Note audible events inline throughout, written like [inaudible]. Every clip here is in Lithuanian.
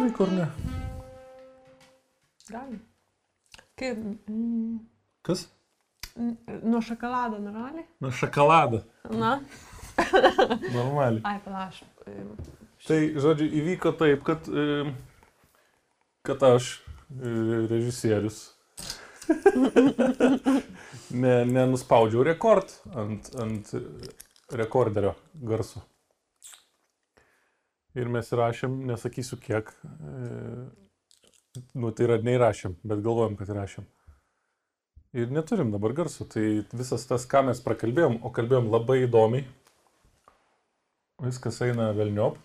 suvyko ar ne? Gali. Kaip, mm, Kas? n- nuo šokolado normaliai? Na, šokoladą. Na, [laughs] Normaliai. ai, panašu. Tai, žodžiu, įvyko taip, kad, kad aš, režisierius, [laughs] ne, nenuspaudžiau rekord ant, ant rekorderio garso. Ir mes įrašėm, nesakysiu kiek, e, nu tai yra neįrašėm, bet galvojom, kad įrašėm. Ir neturim dabar garso, tai visas tas, ką mes prakalbėjom, o kalbėjom labai įdomiai, viskas eina velniop,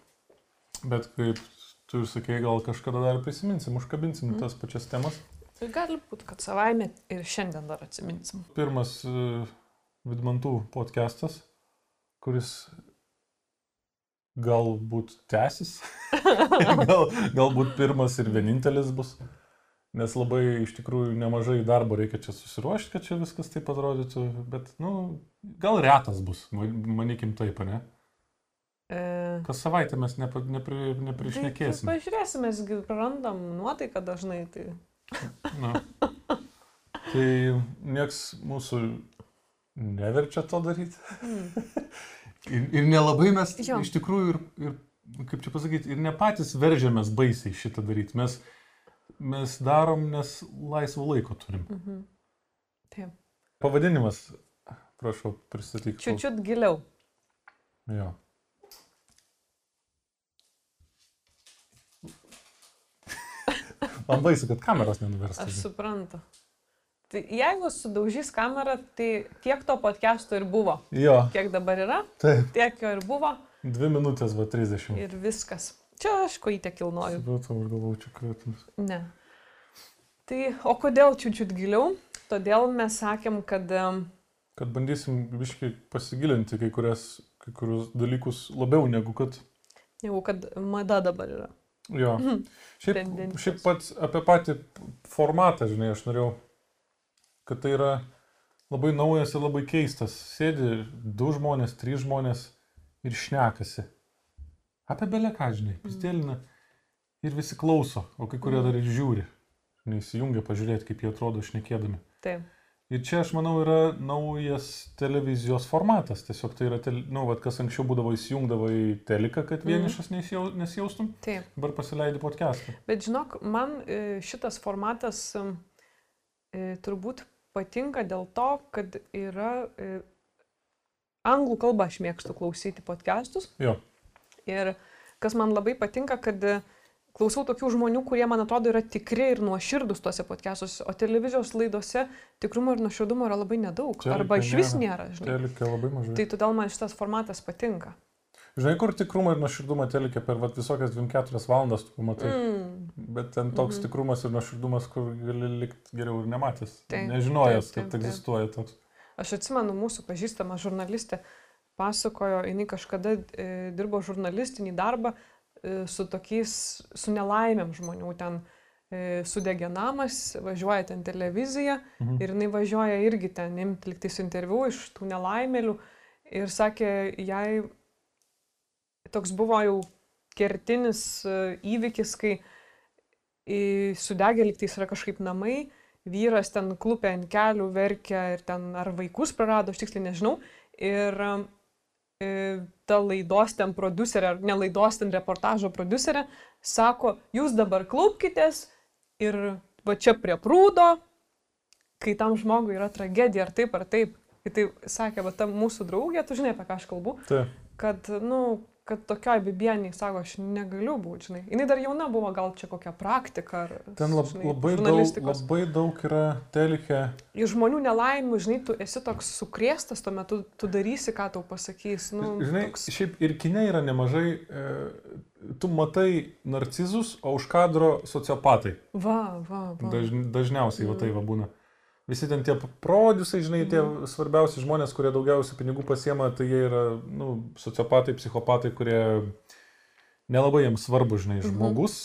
bet kaip tu ir sakei, gal kažkada dar prisiminsim, užkabinsim Mhm. tas pačias temas. Tai gali būti, kad savaime ir šiandien dar atsiminsim. Pirmas uh, Vidmantų podcastas, kuris galbūt tęsis, [laughs] gal, galbūt pirmas ir vienintelis bus, nes labai iš tikrųjų nemažai darbo reikia čia susiruošti, kad čia viskas taip atrodytų, bet, nu, gal retas bus, ma- manykim taip, ne? E, Kas savaitę mes nepri, nepri, tai, neprišnekėsim. pažiūrėsim, mes prarandam nuotaiką dažnai. Tai... Na. [laughs] Tai nieks mūsų neverčia to daryti. Mm. Ir, ir nelabai mes Jo. iš tikrųjų ir, ir, kaip čia pasakyti, ir ne patys veržiamės baisiai šitą daryti. Mes, mes darom, nes laisvo laiko turim. Mhm. Taip. Pavadinimas, prašau, pristatyk. Čiučiut giliau. Jo. [laughs] Man baisu, kad kameros nenuverstų. Aš suprantu. Tai jeigu sudaužys kamerą, tai tiek to podcast'o ir buvo. Jo, Kiek dabar yra, taip. tiek jo ir buvo Dvi minutės, va 30. ir viskas. Čia aš kojytę kilnoju. Supratau, aš galvoju, čia kretinas. Ne. Tai o kodėl čiučiut giliau? Todėl mes sakėm, kad Kad bandysim biškai pasigilinti kai, kurias, kai kurius dalykus labiau negu kad... jau kad mada dabar yra. Jo. Šiaip, Tendencijos. šiaip pats apie patį formatą, žinai, aš norėjau, kad tai yra labai naujas ir labai keistas. Sėdi du žmonės, trys žmonės ir šnekasi. Apie beleką, žinai, pistėlina. Ir visi klauso, o kai kurie dar ir žiūri. Neįsijungia pažiūrėti, kaip jie atrodo šnekėdami. Taip. Ir čia, aš manau, yra naujas televizijos formatas. Tiesiog tai yra, tele, nu, vat, kas anksčiau būdavo įsijungdavo į teliką, kad Mhm. vienišas nesijau, nesijaustum, Taip. dabar pasileidai podcastą. Bet žinok, man e, šitas formatas e, turbūt patinka dėl to, kad yra... e, Anglų kalbą aš mėgstu klausyti podcastus. Jo, Ir kas man labai patinka, kad e, klausau tokių žmonių, kurie man atrodo yra tikri ir nuoširdus tuose podcastuose, o televizijos laidose tikrumo ir nuoširdumo yra labai nedaug. Telike arba iš vis nėra. žinai. telika labai mažai. Tai todėl man šitas formatas patinka. Žinai, kur tikrumą ir nuoširdumą telkia per vat, visokias 24 valandas, tu matai. Mm. Bet ten toks Mhm. tikrumas ir nuoširdumas, kur gali likti geriau ir nematęs. Taip, Nežinojęs, taip, taip, kad egzistuoja toks. Aš atsimenu, mūsų pažįstama žurnalistė pasakojo, jinai kažkada e, dirbo žurnalistinį darbą e, su tokiais, su nelaimėm žmonių. Ten e, sudegė namas, važiuoja ten televizija Mhm. ir jinai važiuoja irgi ten imti liktis interviu iš tų nelaimėlių. Ir sakė, jai toks buvo jau kertinis e, įvykis, kai į sudegę liktais yra kažkaip namai, vyras ten klupė ant kelių, verkia ir ten ar vaikus prarado, aš tiksliai nežinau. Ir e, ta laidos ten producerė, ar ne laidos ten reportažo producerė, sako, jūs dabar klaupkitės ir va čia prie prūdo, kai tam žmogui yra tragedija, ar taip, ar taip. Ir tai sakė, va ta mūsų draugė, tu žinai, apie ką aš kalbu, Taip. kad, nu, kad tokioj bibieniai, sako, aš negaliu būti, žinai. Jis dar jauna buvo, gal čia kokia praktika, ar... Ten lab, žinai, labai, daug, labai daug yra telike. Iš žmonių nelaimių, žinai, tu esi toks sukrėstas, tuo metu tu darysi, ką tau pasakys. Nu, Žinai, toks... šiaip ir kine yra nemažai, e, tu matai narcizus, o už kadro sociopatai. Va, va, va. Daž, dažniausiai va tai Mm. va būna. Visi ten tie produsai, žinai, tie svarbiausi žmonės, kurie daugiausiai pinigų pasiema, tai jie yra, nu, sociopatai, psichopatai, kurie nelabai jiems svarbu, žinai, Mhm. žmogus,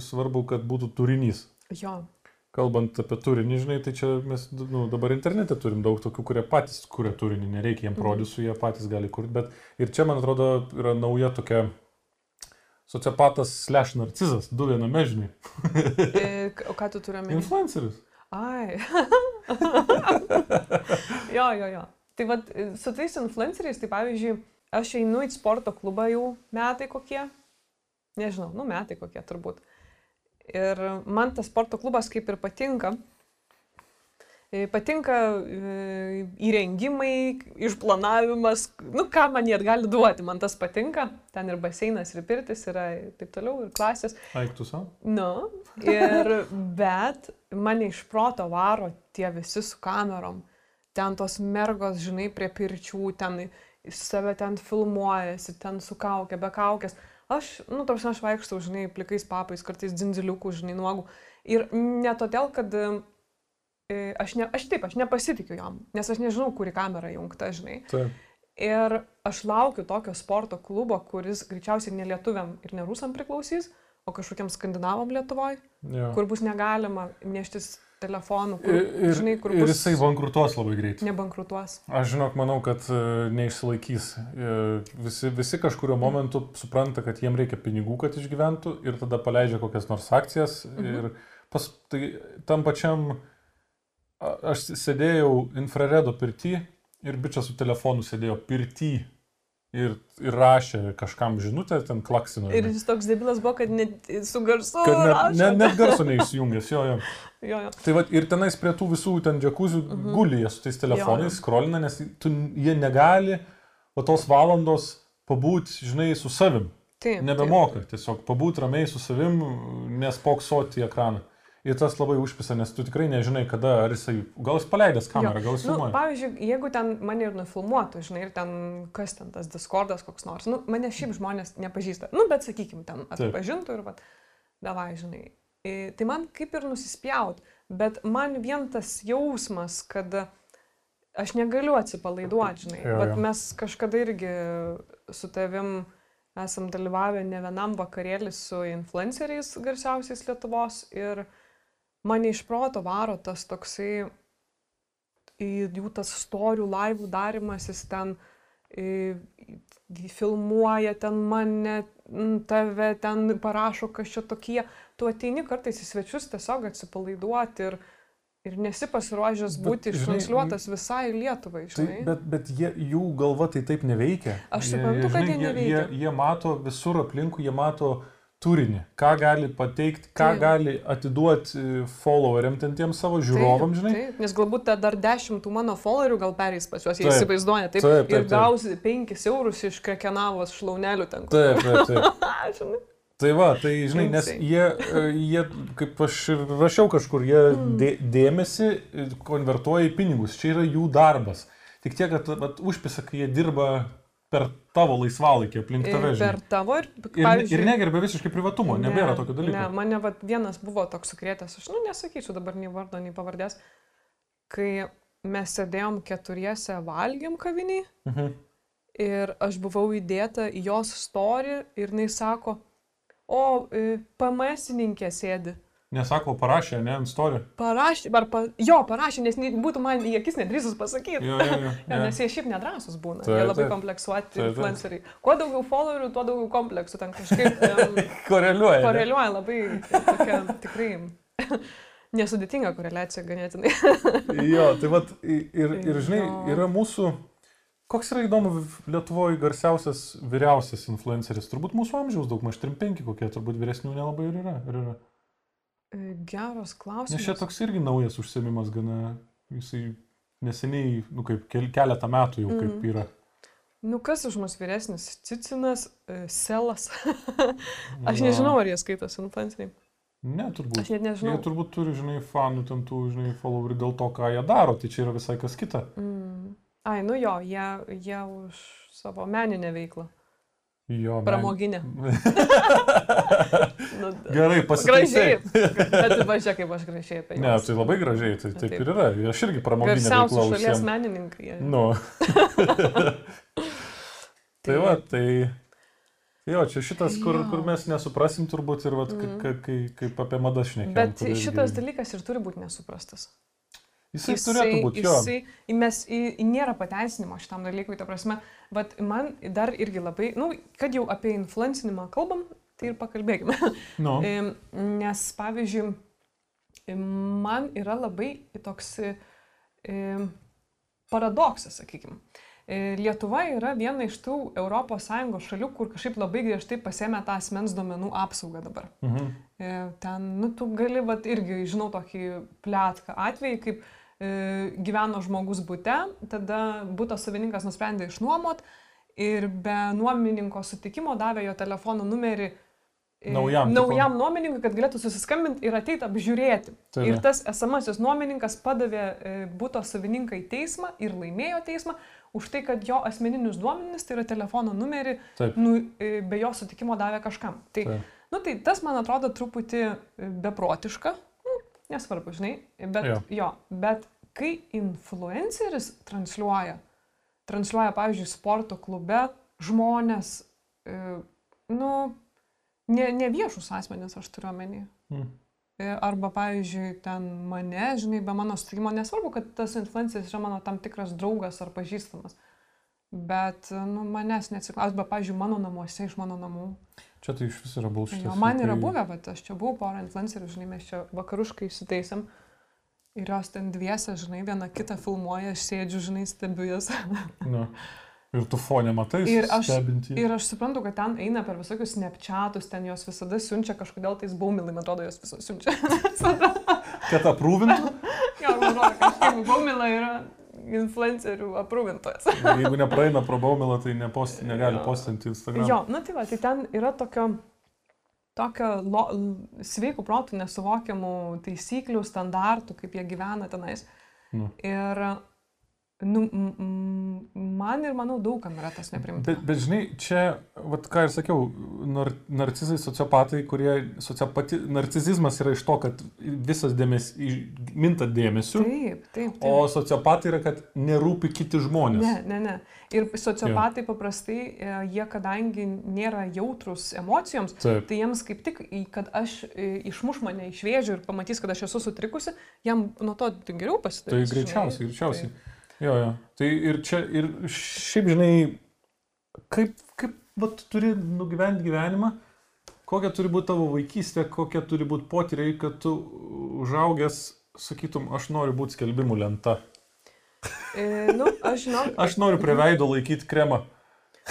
svarbu, kad būtų turinys. Jo, Kalbant apie turinį, žinai, tai čia mes nu, dabar internete turim daug tokių, kurie patys kuria turinį, nereikia jiem Mhm. produsų, jie patys gali kurti, bet ir čia, man atrodo, yra nauja tokia Sociopatas slash narcizas, du viename žinai. E, O ką tu turi omeny? Influenceris. Ai. jo, jo, jo. Tai vad, su tais influenceriais, tai pavyzdžiui, aš einu į sporto klubą jau metai kokie. Nežinau, nu metai kokie turbūt. Ir man tas sporto klubas kaip ir patinka. E, Patinka e, įrengimai, išplanavimas, nu ką man jie gali duoti, man tas patinka. Ten ir baseinas, ir pirtis yra ir taip toliau, ir klasės. Aiktų savo. Nu, ir bet mane iš proto varo tie visi su kamerom. Ten tos mergos, žinai, prie pirčių, ten save ten filmuojasi, ten su kaukė, be kaukės. Aš, nu, tarsi aš vaikštau, žinai, plikais papais, kartais dzindziliukų, žinai, nuogų. Ir ne todėl, kad aš, ne, aš taip, aš nepasitikiu jam, nes aš nežinau, kuri kamera įjungta, žinai. Taip. Ir aš laukiu tokio sporto klubo, kuris greičiausiai ne lietuviam ir ne rusam priklausys, o kažkokiam skandinavam Lietuvoje Jo. kur bus negalima neštis telefonų, kur, Ir, žinai, kur ir bus jisai bankrutuos labai greitai. nebankrutuos. Aš žinok, manau, kad e, neišsilaikys. E, Visi, visi kažkurio momentu supranta, kad jiem reikia pinigų, kad išgyventų ir tada paleidžia kokias nors akcijas. Mhm. Ir pas, tai tam pačiam, aš sėdėjau infraredo pirti ir bičias su telefonu sėdėjo pirti ir, ir rašė kažkam žinutę, ten klaksino. Ir jis toks debilas buvo, kad net su garsu. Kad net, rašo. net, net garso neįsijungęs, jo, jo. [laughs] Jo, jo. Tai va, ir tenais prie tų visų ten džekuzių uh Mhm. -huh. gulė jie su tais telefonais, skrolina, nes tu, jie negali po tos valandos pabūti, žinai, su savim. Taip. Nebemoka tiesiog pabūti ramiai su savim, nespoksoti į ekraną. Ir tas labai užpisa, nes tu tikrai nežinai, kada, ar jisai, gal jis paleidęs kamerą, gal jis Nu, filmuoja. pavyzdžiui, jeigu ten mane ir nufilmuotų, žinai, ir ten kas ten tas Discordas koks nors, nu, mane šiaip žmonės nepažįsta, nu, bet sakykim, ten atpažintų ir, va, davai, žinai. I, tai man kaip ir nusispjaut, bet man vien tas jausmas, kad aš negaliu atsipalaiduoti, žinai. Jo, Bet jo. mes kažkada irgi su tavim esam dalyvavę ne vienam vakarėlį su influenceriais garsiausiais Lietuvos ir mane iš proto varo tas toksai jų tas storių laivų darimas, jis ten filmuoja ten mane, tave ten parašo, kas čia tokie. Tu ateini kartais į svečius tiesiog atsipalaiduoti ir, ir nesi pasiruošęs būti ištransliuotas visai Lietuvai. Tai, Žinai? bet bet jie, jų galva tai taip neveikia. Aš Jie- suprantu, kad jie žinai, neveikia. Jie, jie mato visur aplinkui, jie mato turinį, ką gali pateikti, ką Taip. gali atiduoti followeriam, ten tiem savo žiūrovam, žinai. Taip, nes galbūt ta dar dešimtų mano followerių gal pereis pas juos, jie įsivaizduoja, taip, Taip, taip, ir gausi 5 eurus iš krekenavos šlaunelių ten. Taip, taip, taip. [laughs] Tai va, tai žinai, nes jie, e, jie, kaip aš ir rašiau kažkur, jie Mm. dė, dėmesį e, konvertuoja į pinigus. Čia yra jų darbas. Tik tiek, kad vat, užpisa, kai jie dirba per tavo laisvalaikį aplink tave. Ir žinai. per tavo ir, Ir, ir negerbė visiškai privatumo, nebėra tokio dalyko. Ne, mane vat, vienas buvo toks sukrėtęs, aš, nu, nesakyčiau dabar nei vardo, nei pavardės, kai mes sėdėjom keturiese valgiam kaviniai Mhm. ir aš buvau įdėta į jos story ir jinai sako, o e, PMS-ininkė sėdi. Nesako, parašė, ne, ant story. Parašė, ar pa, jo, parašė, nes būtų man į akis nedrįsus pasakyti. Jo, jo, [laughs] jo. Jo. nes jie šiaip nedrasus būna. Taip, jie labai taip. kompleksuoti Taip, influenceriai. Kuo daugiau followerių, tuo daugiau kompleksų. Ten kažkaip [laughs] um, Koreliuoja. ne? koreliuoja labai tokia tikrai [laughs] nesudėtinga koreliacija ganėtinai. Jo, tai vat, ir, ir žinai, Jo. yra mūsų, koks yra įdomu, Lietuvoje garsiausias, vyriausias influenceris, turbūt mūsų amžiaus daug maž 35 kokie, turbūt vyresnių nelabai ir yra. Ir yra. Geras Nes klausimas. čia toks irgi naujas užsiemimas, gana, jisai neseniai, nu kaip kel- keletą metų jau kaip Mhm. yra. Nu, kas už mus vyresnis? Cicinas, e, Selas. [laughs] Aš Na, nežinau, ar jie skaitosi influenceriai. Ne, turbūt. Aš net nežinau. Jie turbūt turi, žinai, fanų ten tų, žinai, followerių dėl to, ką jie daro, tai čia yra visai kas kita. Mm. Ai, nu jo, jie, jie už savo meninę veiklą. Jo, Pramoginę. [laughs] Nu, Gerai, Gražiai. pasitaisai. Bet važiuok, kaip aš gražiai apie Ne, juos. tai labai gražiai, tai taip Taip. ir yra. Aš irgi pramoginę Garsiausių šalies menininkai. jie. Nu. [laughs] tai va, tai... Jo, čia šitas, kur, Jo. kur mes nesuprasim turbūt ir vat, Mhm. kai, kai, kaip apie madas šnekėjome. Bet šitas dalykas ir turi būti nesuprastas. Jisai, jisai turėtų būti, jo. Jisai, mes, į, į nėra pateisinimo šitam dalykui, ta prasme, bet man dar irgi labai, na, nu, kad jau apie influencinimą kalbam, tai ir pakalbėkime. [laughs] Nu, Em, Nes, pavyzdžiui, man yra labai toks paradoksas, sakykime. Lietuva yra viena iš tų ES šalių, kur kažkaip labai griežtai pasėmė tą asmens duomenų apsaugą dabar. mhm. E, Ten, nu, tu gali, vat, irgi, žinau, tokį plėtką atvejį, kaip gyveno žmogus būte, tada būto savininkas nusprendė išnuomot ir be nuomininko sutikimo davė jo telefono numerį e, Naujam naujam nuomininkui, kad galėtų susiskambinti ir ateiti apžiūrėti. Tai ir tas esamasis nuomininkas padavė e, būto savininką į teismą ir laimėjo teismą už tai, kad jo asmeninius duomenis, tai yra telefono numerį, Taip. nu, e, be jo sutikimo davė kažkam. Tai, Taip. nu, tai tas, man atrodo, truputį e, beprotiška, nesvarbu, žinai, bet, Jo. jo. bet kai influenceris transliuoja, transliuoja, pavyzdžiui, sporto klube žmonės, e, nu, ne, ne viešus asmenys, aš turiu omeny. Mm. Arba, pavyzdžiui, ten mane, žinai, be mano sutikimo, nesvarbu, kad tas influenceris yra mano tam tikras draugas ar pažįstamas. Bet, nu, manęs neatsiklaus, bet, pavyzdžiui, mano namuose, iš mano namų. Čia tai iš viso yra bullshit. Jo, man yra buvę, bet aš čia buvau porą influencerių, žinai, mes čia vakaruškai įsitaisėm. Ir jos ten dviese, žinai, viena kitą filmuoja, aš sėdžiu, žinai, stebiu jas. [laughs] Nu. Ir tu fonė matai, Ir aš- stebinti. Ir aš suprantu, kad ten eina per visokius nepčiatus, ten jos visada siunčia kažkodėl tais baumilai, man atrodo, jos visos siunčia. [laughs] Kad aprūvintų. jo, man atrodo, kažkaip baumila yra influencerių aprūvintojas. Jeigu nepraeina pro baumilą, tai nepost, negali postinti Instagram. Jo, na tai va, tai ten yra tokio, tokio lo, sveikų protų nesuvokiamų taisyklių, standartų, kaip jie gyvena tenais. Nu. Ir nu, man ir manau daugam yra tas neprimtinas. Bet, bet žinai, čia, vat, ką ir sakiau, nar, narcizai, sociopatai, kurie, sociopati, narcizizmas yra iš to, kad visas dėmesys, minta dėmesiu, Taip, taip, taip. o sociopatai yra, kad nerūpi kiti žmonės. Ne, ne, ne. Ir sociopatai paprastai, e, jie kadangi nėra jautrus emocijoms, Taip. tai jiems kaip tik, kad aš e, išmuš mane iš vėžių ir pamatys, kad aš esu sutrikusi, jam nuo to geriau Tai pasidarys. greičiausiai, žinai. Jo, jo. Tai ir čia, ir šiaip, žinai, kaip, kaip vat, turi nugyventi gyvenimą, kokia turi būti tavo vaikystė, kokie turi būti potyriai, kad tu užaugęs sakytum, aš noriu būti skelbimų lenta. E, nu, aš žinau, [laughs] Aš noriu prie veido laikyti kremą.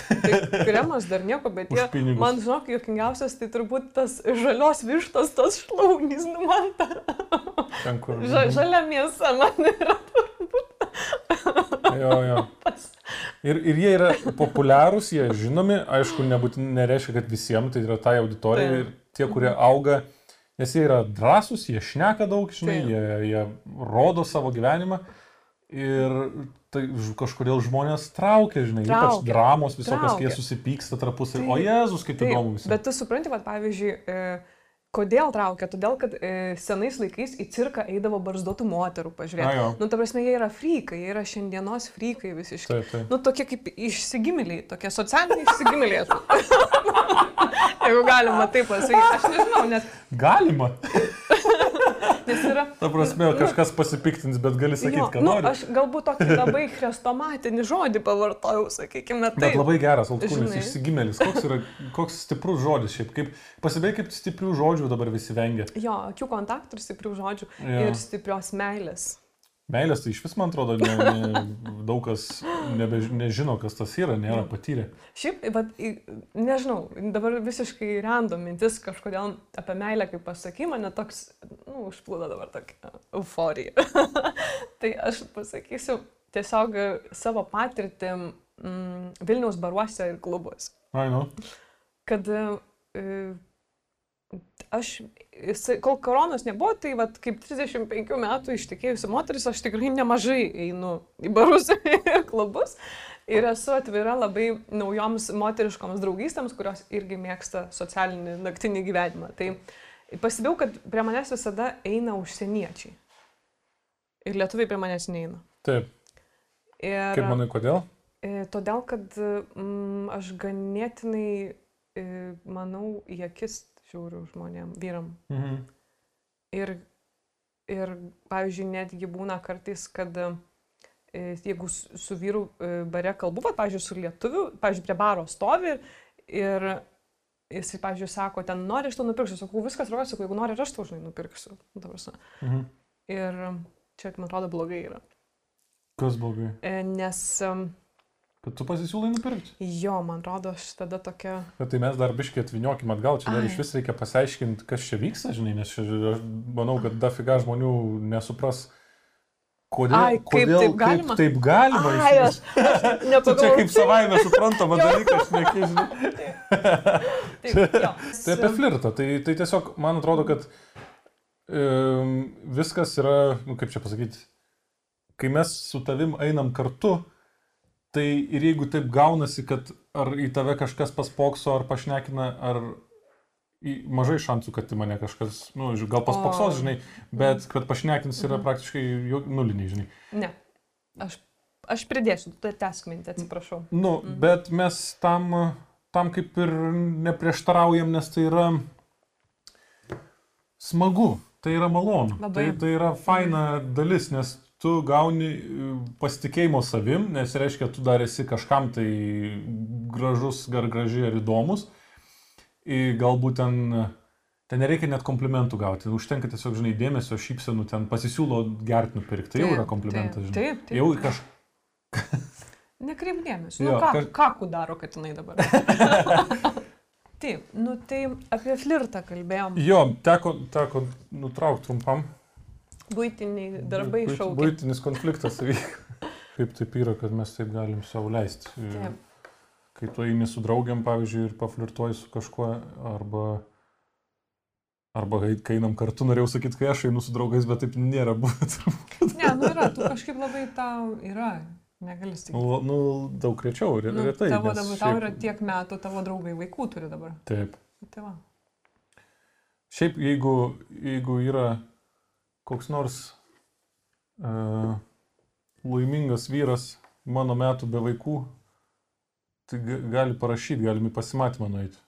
tai kremas dar nieko, bet [laughs] jie, man žinok, jokingiausias, tai turbūt tas žalios vištos, tas šlaunys, nu man ta Ten, kur. ža, žalia mėsa, man yra Jo, jo. Ir, ir jie yra populiarūs, jie žinomi, aišku, nebūtinai nereiškia, kad visiems tai yra tai auditorija Taip. ir tie, kurie auga, nes jie yra drąsūs, jie šneka daug, žinai, Taip. jie, jie rodo savo gyvenimą ir tai kažkodėl žmonės traukia, žinai, ypač Traukia. dramos visokios, kai jie Traukia. susipyksta tarpusai. O Jėzus, kaip įdomu visą. Bet tu supranti, kad pavyzdžiui, e, kodėl traukia? Todėl, kad e, senais laikais į cirką eidavo barzdotų moterų pažiūrėti. Nu, ta prasme, jie yra frykai, jie yra šiandienos frykai visiškai. Taip, taip. Nu, tokie kaip išsigimėliai, tokie socialiniai išsigimėliai. [laughs] Jeigu galima taip pasakyti, aš nežinau, nes, Galima. Nes yra... Ta prasme, kažkas pasipiktins, bet gali sakyti, Jo, ką nu, nori. aš galbūt tokį labai chrestomatinį žodį pavartojau, sakykime, Bet taip. labai geras, altkūnis, išsigimėlis. Koks, yra, koks stiprus žodis šiaip. Kaip, pasibėg, kaip stiprių žodžių dabar visi vengia. Jo, akių kontaktų ir stiprių žodžių Jo. ir stiprios meilės. Meilės tai iš vis, man atrodo, ne, ne, daug kas nebe, nežino, kas tas yra, nėra patyrę. Šiaip, bet, nežinau, dabar visiškai random mintis kažkodėl apie meilę, kaip pasaky, mane toks, nu, užplūdo dabar tokia euforija. [laughs] tai aš pasakysiu tiesiog savo patirtį mm, Vilniaus baruose ir klubuose. Ai, nu. Kad e, aš, kol koronos nebuvo, tai vat, kaip 35 metų ištekėjusi moteris, aš tikrai nemažai einu į barus [laughs] ir klubus. Ir esu atvira labai naujoms moteriškoms draugystėms, kurios irgi mėgsta socialinį naktinį gyvenimą. Tai pasibėjau, kad prie manęs visada eina užsieniečiai. Ir lietuviai prie manęs neina. Taip. Ir, Kaip manai, kodėl? E, todėl, kad mm, aš ganėtinai, e, manau, į akis žiūriu žmonėm, vyram. Mhm. Ir, ir, pavyzdžiui, netgi būna kartais, kad e, jeigu su, vyru e, bare kalbu, va, pavyzdžiui, su lietuviu, pavyzdžiui, prie baro stovi ir, ir jisai, pavyzdžiui, sako, ten nori aš tau nupirksiu, sakau, viskas rodo, sakau, jeigu nori aš tau, žinai, nupirksiu. Nu. Mhm. Ir čia, man atrodo, blogai yra. Kas blogai? E, Nes em, Kad tu pasisiūlai nupirkti. jo, man atrodo, aš tada tokia... Bet tai mes dar biškiai atviniokim atgal, čia dar Ai. iš vis reikia pasiaiškinti, kas čia vyksta, žinai, nes čia, aš manau, kad dafiga žmonių nesupras, kodėl, Ai, kaip kodėl, taip galima? Kaip taip galima Ai, aš, aš Tu čia nepagalvojau. kaip savaime suprantama [laughs] dalykas, nekižinai. [laughs] [laughs] Tai apie flirtą. Tai, tai tiesiog, man atrodo, kad um, viskas yra, nu, kaip čia pasakyti, kai mes su tavim einam kartu, tai ir jeigu taip gaunasi, kad ar į tave kažkas paspokso, ar pašnekina, ar mažai šansų, kad į mane kažkas, nu, gal paspoksos, žinai, bet kad pašnekins yra praktiškai jo- nuliniai, žinai. Ne. Aš, aš pridėsiu, tu tęsk mintį, atsiprašau. Nu, bet mes tam, tam kaip ir neprieštaraujam, nes tai yra smagu, tai yra malonu. Labai. Tai, tai yra faina dalis, nes tu gauni e, pasitikėjimo savim, nes reiškia, tu dar esi kažkam tai gražus, gar graži ar įdomus. Ir galbūt ten, ten nereikia net komplimentų gauti, užtenka tiesiog, žinai, dėmesio, šypsenų, ten pasisiūlo gerti nupirkti, tai jau yra komplimentas, žinai. Taip, taip. Jau kaž, [laughs] Nekreip dėmesio. Nu, ką, kaž- ką ku daro, kad jinai dabar. [laughs] taip, nu tai apie flirtą kalbėjom. Jo, teko, teko nutraukti trumpam. Būtiniai darbai Buit- šaukia. Buitinis konfliktas [laughs] įvyko. Kaip taip yra, kad mes taip galim savo leisti. Taip. Kai tu eini su draugiam, pavyzdžiui, ir paflirtuoji su kažkuo, arba, arba kai- einam kartu, norėjau sakyti, kai aš einu su draugais, bet taip nėra buvę. Ne, nu yra, tu kažkaip labai tau yra. Negali sakyti. Nu, nu, daug rečiau, re, Nu, retai. tavo nes dabar, tau šiaip- yra tiek metų, tavo draugai vaikų turi dabar. Taip. Tai va. Šiaip jeigu, jeigu yra koks nors uh, laimingas vyras mano metų be vaikų, tai ga- gali parašyti, galime pasimatymą nueiti.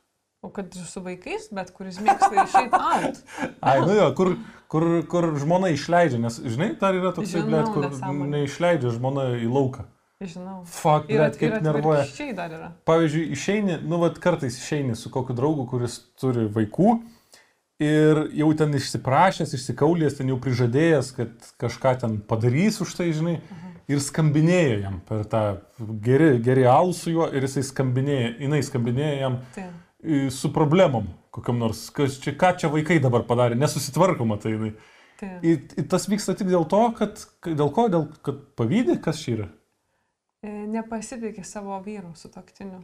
O kad su vaikais, bet kuris mėgsta išeiti out. [laughs] Ai, nu jo, kur, kur, kur žmona išleidžia, nes, žinai, dar yra toks, blėt, kur nesąmonė. neišleidžia žmona į lauką. Žinau. Ir, blėt, kaip nervuoja. Pavyzdžiui, išeini, nu, vad kartais išeini su kokiu draugu, kuris turi vaikų ir jau ten išsiprašęs, išsikaulės, ten jau prižadėjęs, kad kažką ten padarys už tai, žinai, ir skambinėja jam per tą geri, geri alų su juo ir jisai skambinėja, jinai skambinėja jam Tai. su problemom kokiam nors, kas čia, ką čia vaikai dabar padarė, nesusitvarkoma tai jinai. Tai. Ir, ir tas vyksta tik dėl to, kad, dėl ko, dėl, kad pavydė, kas čia yra. E, Nepasitikė savo vyru su toktiniu.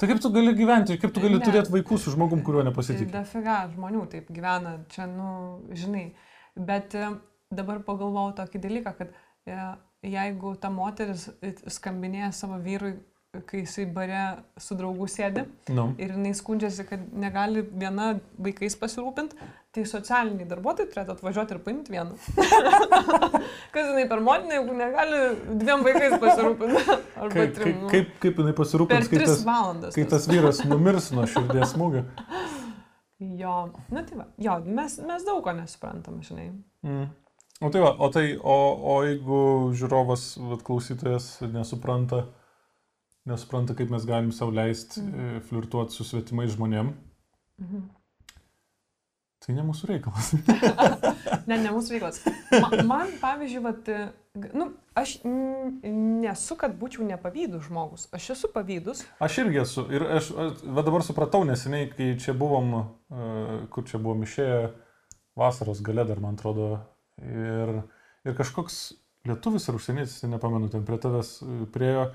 Tai kaip tu gali gyventi, kaip tu gali Ne. turėti vaikų su žmogum, kuriuo nepasitikė? dafiga žmonių taip gyvena, čia, nu, žinai. Bet e, dabar pagalvojau tokį dalyką, kad e, jeigu ta moteris e, skambinėja savo vyrui, kai jisai bare su draugu sėdi Nu. ir jinai skundžiasi, kad negali viena vaikais pasirūpinti, tai socialiniai darbuotojai turėtų atvažiuoti ir paimti vieną. [laughs] Kas jinai per motinę, jeigu negali dviem vaikais pasirūpinti? Arba Kaip, trim. nu. kaip, kaip jinai pasirūpins, kai tas, valandas. kai tas vyras numirs nuo širdies smūgio? [laughs] Jo, na tai va, jo, mes, mes daug ko nesuprantam, žinai. Mm. O tai va, o, tai, o, o jeigu žiūrovas, klausytojas nesupranta, nesupranta, kaip mes galim savo leisti Mhm. mm. flirtuoti su svetimais žmonėm, Mhm. tai ne mūsų reikalas. [laughs] [laughs] Ne, ne mūsų veiklas. Man, man pavyzdžiui, vat, nu, aš nesu, kad būčiau nepavydus žmogus. Aš esu pavydus. Aš irgi esu. Ir aš, aš va dabar supratau neseniai, kai čia buvom, uh, kur čia buvom išėję vasaros gale dar, man atrodo. Ir, ir kažkoks lietuvis ar užsienietis, nepamenu, ten prie tavęs uh, priejo.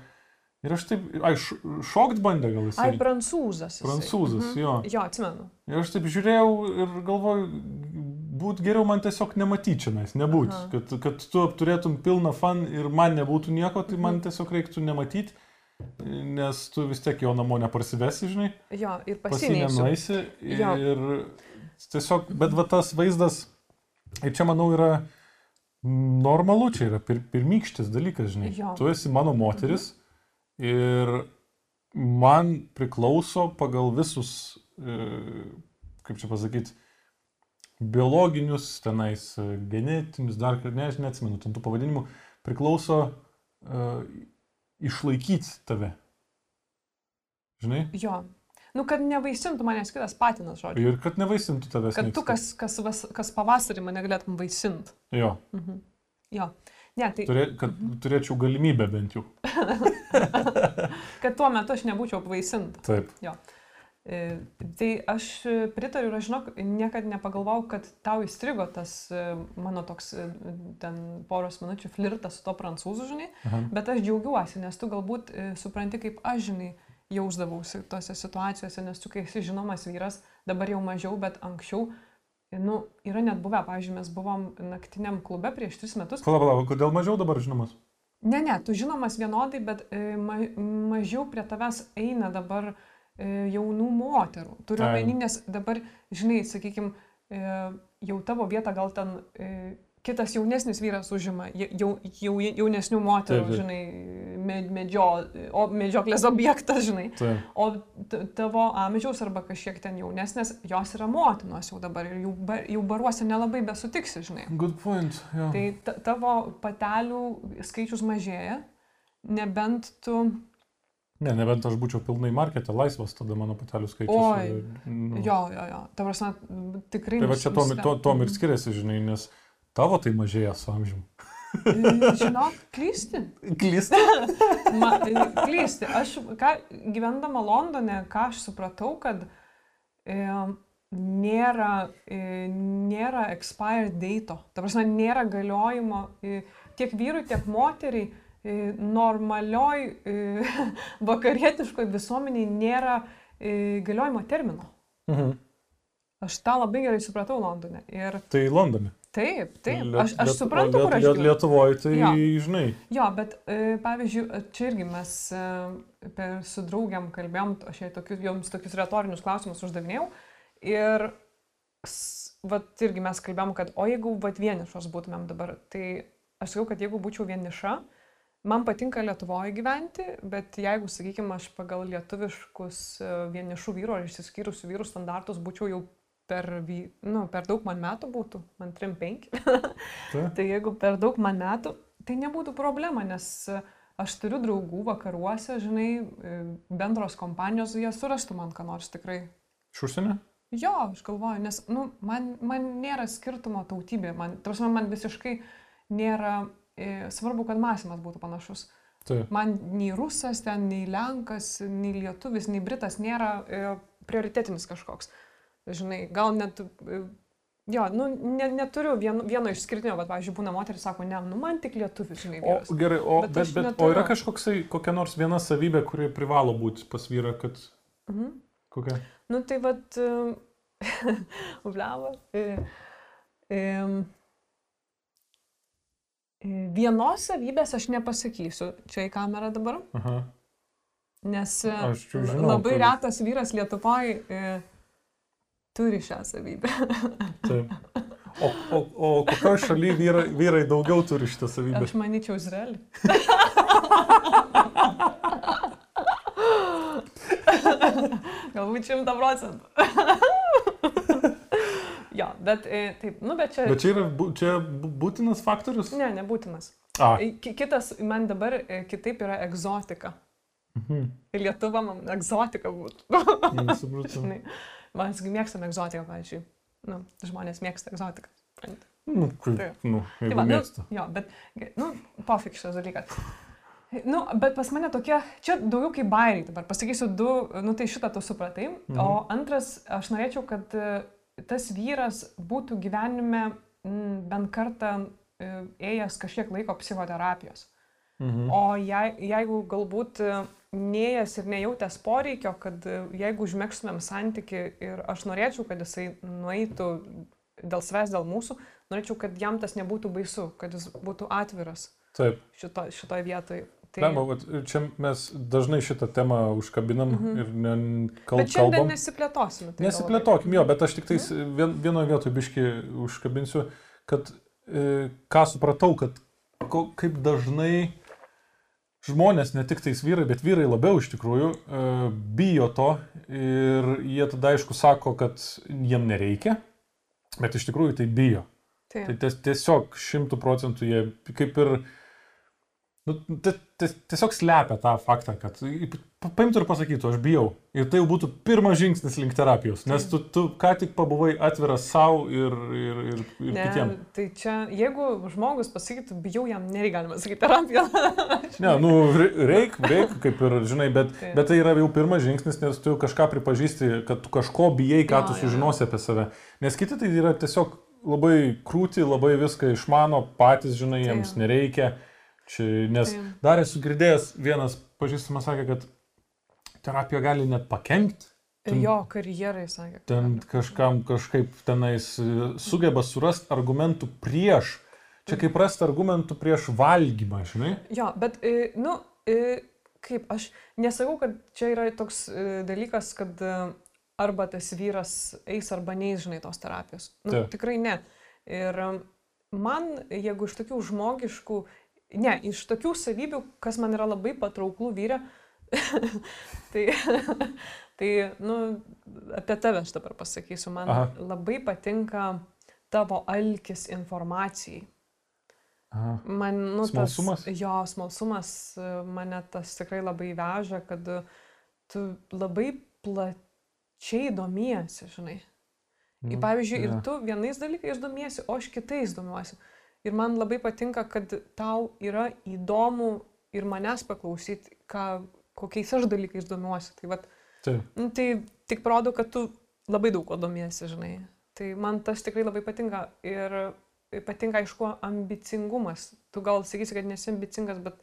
Ir aš taip, ai, šokt bandė gal jis. Ai, prancūzas. jisai. Prancūzas, Mhm. jo. Jo, atsimenu. Ir aš taip žiūrėjau ir galvoju, būt geriau man tiesiog nematyčianais, nebūt. Aha. Kad, kad tu turėtum pilną fan ir man nebūtų nieko, tai man Mhm. tiesiog reiktų nematyti, nes tu vis tiek jo namo neparsivesi, žinai Jo, ir nueisi ir, Jo. tiesiog, bet va tas vaizdas, ir čia manau yra normalu, čia yra pir, pirmykštis dalykas, žinai. Jo. Tu esi mano moteris ir man priklauso pagal visus, e, kaip čia pasakyti, biologinius, tenais, e, genetinius, dar, ne, aš neatsimenu, ten tų pavadinimų, priklauso uh, išlaikyti tave. Žinai? Jo. Nu, kad nevaisintų manęs kitas patinas, žodžiu. Ir kad nevaisintų tavęs. Kad nieks tu, kas, kas, kas pavasarį mane galėtum vaisinti. Jo, Mhm. Jo. Ne, tai turė, kad turėčiau galimybę bent jau. [laughs] kad tuo metu aš nebūčiau apvaisinta. Taip. E, Tai aš pritariu ir aš žinok, niekada nepagalvojau, kad tau įstrigo tas e, mano toks e, ten poros minučių flirtas su to prancūzų, žinai, Aha. bet aš džiaugiuosi, nes tu galbūt e, supranti, kaip aš, žinai, jausdavausi tose situacijose, nes tu, kai esi žinomas vyras, dabar jau mažiau, bet anksčiau, nu, yra net buvę, pavyzdžiui, mes buvom naktiniam klube prieš tris metus. Pala, pala, kodėl mažiau dabar žinomas? Ne, ne, tu žinomas vienodai, bet e, ma, mažiau prie tavęs eina dabar e, jaunų moterų. Turiu omeny, nes dabar, žinai, sakykime, jau tavo vietą gal ten e, kitas jaunesnis vyras užima, ja- jau, jau, jaunesnių moterų, Taip, taip. žinai, med, medžio, o, medžioklės objektas, žinai. Taip. O tavo amžiaus arba kažkiek ten jaunesnės, jos yra motinos jau dabar ir jų, jų baruose nelabai besutiksi, žinai. Good point. Jo. Tai ta- tavo patelių skaičius mažėja, nebent tu... Ne, nebent aš būčiau pilnai markete laisvas, tada mano patelių skaičius. E, nu. Jo, jo, jo. Ta prasme, tikrai... Tai va čia tom, tom ir skiriasi, žinai, nes tavo tai mažėja su amžiumi. Mm, Žinok, klysti. Klysti. [laughs] Ma, klysti. Aš, ką, gyvendama Londone, ką aš supratau, kad e, nėra, e, nėra expired date. Ta prasme, nėra galiojimo e, tiek vyrui, tiek moteriai. E, normalioj e, [laughs] vakarietiškoj visuomeniai nėra e, galiojimo termino. Mhm. Aš tą labai gerai supratau Londone. Ir Tai Londone. Taip, taip. Liet- Aš, aš Liet- suprantu, o kur aš Liet- gyvenu. Lietuvoje tai, Jo. žinai, Jo, bet e, pavyzdžiui, čia irgi mes e, per su draugiam kalbėjom, aš jai tokius, joms tokius retorinius klausimus uždavinėjau. Ir vat irgi mes kalbėjom, kad o jeigu vat vienišos būtumėm dabar, tai aš sakau, kad jeigu būčiau vieniša, man patinka Lietuvoje gyventi, bet jeigu, sakykime, aš pagal lietuviškus e, vienišų vyrų ar išsiskyrusių vyrų standartus būčiau jau per, nu, per daug man metų būtų, man 3-5. [laughs] tai, Tai jeigu per daug man metų, tai nebūtų problema, nes e, aš turiu draugų vakaruose, žinai, e, bendros kompanijos, jie surastų man ką nors tikrai. iš užsienio? Jo, aš galvoju, nes nu, man, man nėra skirtumo tautybė, man, tarsi man visiškai nėra e, svarbu, kad mąstymas būtų panašus. Taip. Man nei rusas ten, nei lenkas, nei lietuvis, nei britas nėra e, prioritetinis kažkoks. Žinai, gal net... E, jo, nu, ne, neturiu vieno, vieno išskirtinio, bet, pavyzdžiui, būna moteris, sako, ne, nu man tik lietuvis, žinai. O vyras. gerai, o, Bet bet, bet, o neturiu. yra kažkoksai, kokia nors viena savybė, kuri privalo būti pas vyrą, kad Mhm. kokia? Nu tai vad, [laughs] ubliavo. E, e, vienos savybės aš nepasakysiu, čia į kamerą dabar, Aha. nes žinau, labai kad- retas vyras Lietuvoje turi šią savybę. [laughs] Taip. O, o, o kokioje šalyje vyrai, vyrai daugiau turi šitą savybę? Aš manyčiau Izraelį. [laughs] Galbūt šimta procentų. jo, bet e, taip, nu bet čia... Bet čia yra bū- čia bū- būtinas faktorius? Ne, nebūtinas. A, ki- Kitas, man dabar e, kitaip yra egzotika. mhm. Lietuva man egzotika būtų. Supratau. Žinai, Mes mėgstam egzotiką, pavyzdžiui. Nu, žmonės mėgsta egzotiką. Nu, kaip, Taip. nu, Tai va, nu, mėgsta. jo, bet, nu, pofik šitas dalykas. Nu, bet pas mane tokie, čia daugiau kaip bairiai dabar. Pasakysiu du, nu tai šitą tu supratai. Mhm. O antras, aš norėčiau, kad e, tas vyras būtų gyvenime bent kartą e, ėjęs kažkiek laiko psichoterapijos. Mhm. O jei, jeigu galbūt e, neėjęs ir nejautęs poreikio, kad e, jeigu užmėgstumėm santyki ir aš norėčiau, kad jisai nueitų dėl savęs, dėl mūsų, norėčiau, kad jam tas nebūtų baisu, kad jis būtų atviras Taip. šito, šitoje vietoje. Tai, Lemba, čia mes dažnai šitą temą užkabinam Mhm. ir ne, kal, bet kalbam. nesiplėtosime. tai gal Nesiplėtokim, jo, bet aš tik tais vien, vienoje vietoje biški užkabinsiu, kad e, ką supratau, kad ko, kaip dažnai žmonės, ne tik tais vyrai, bet vyrai labiau iš tikrųjų, e, bijo to ir jie tada aišku sako, kad jiem nereikia, bet iš tikrųjų tai bijo. Taip. Tai ties, tiesiog šimtų procentų jie kaip ir Nu, tai, tai tiesiog slepia tą faktą, kad pa- paimtų ir pasakytų, aš bijau. Ir tai jau būtų pirmas žingsnis link terapijos, nes tu, tu ką tik pabuvai atviras savo ir, ir, ir, ir Ne, kitiems. tai čia, jeigu žmogus pasakytų, bijau, jam nereikia galima sakyti terapiją. [laughs] Ne, nu, re- reik, reik, kaip ir, žinai, bet, Taip. bet tai yra jau pirmas žingsnis, nes tu kažką pripažįsti, kad tu kažko bijai, ką Jo, tu jo, sužinosi apie save. Nes kiti tai yra tiesiog labai krūti, labai viską išmano, patys, žinai, jiems Taip. nereikia. Čia, nes Taip. dar esu girdėjęs, vienas pažįstamas sakė, kad terapija gali net pakengti. Ten- Jo, karjerai, sakė. Ten kažkam kažkaip tenais e, sugeba surasti argumentų prieš. Čia kaip rasti argumentų prieš valgymą, žinai? Jo, bet, e, nu, e, kaip, aš nesakau, kad čia yra toks dalykas, kad arba tas vyras eis arba neis, žinai, tos terapijos. Nu, Taip. tikrai ne. Ir man, jeigu iš tokių žmogiškų, ne, iš tokių savybių, kas man yra labai patrauklų vyrė, [laughs] tai, [laughs] tai, nu, apie tave aš dabar pasakysiu, man Aha. Labai patinka tavo alkis informacijai. Aha. Man, nu, Smalsumas? Tas, jo, smalsumas mane tas tikrai labai veža, kad tu labai plačiai domiesi, žinai. Nu, Ir pavyzdžiui, ir jo. tu vienais dalykais domiesi, o aš kitais domiuosi. Ir man labai patinka, kad tau yra įdomu ir manęs paklausyti, ką, kokiais aš dalykais domiuosi. Tai, vat, Taip. nu, tai tik parodo, kad tu labai daug ko domiesi, žinai. Tai man tas tikrai labai patinka. Ir patinka, aišku, ambicingumas. Tu gal sakysi, kad nesi ambicingas, bet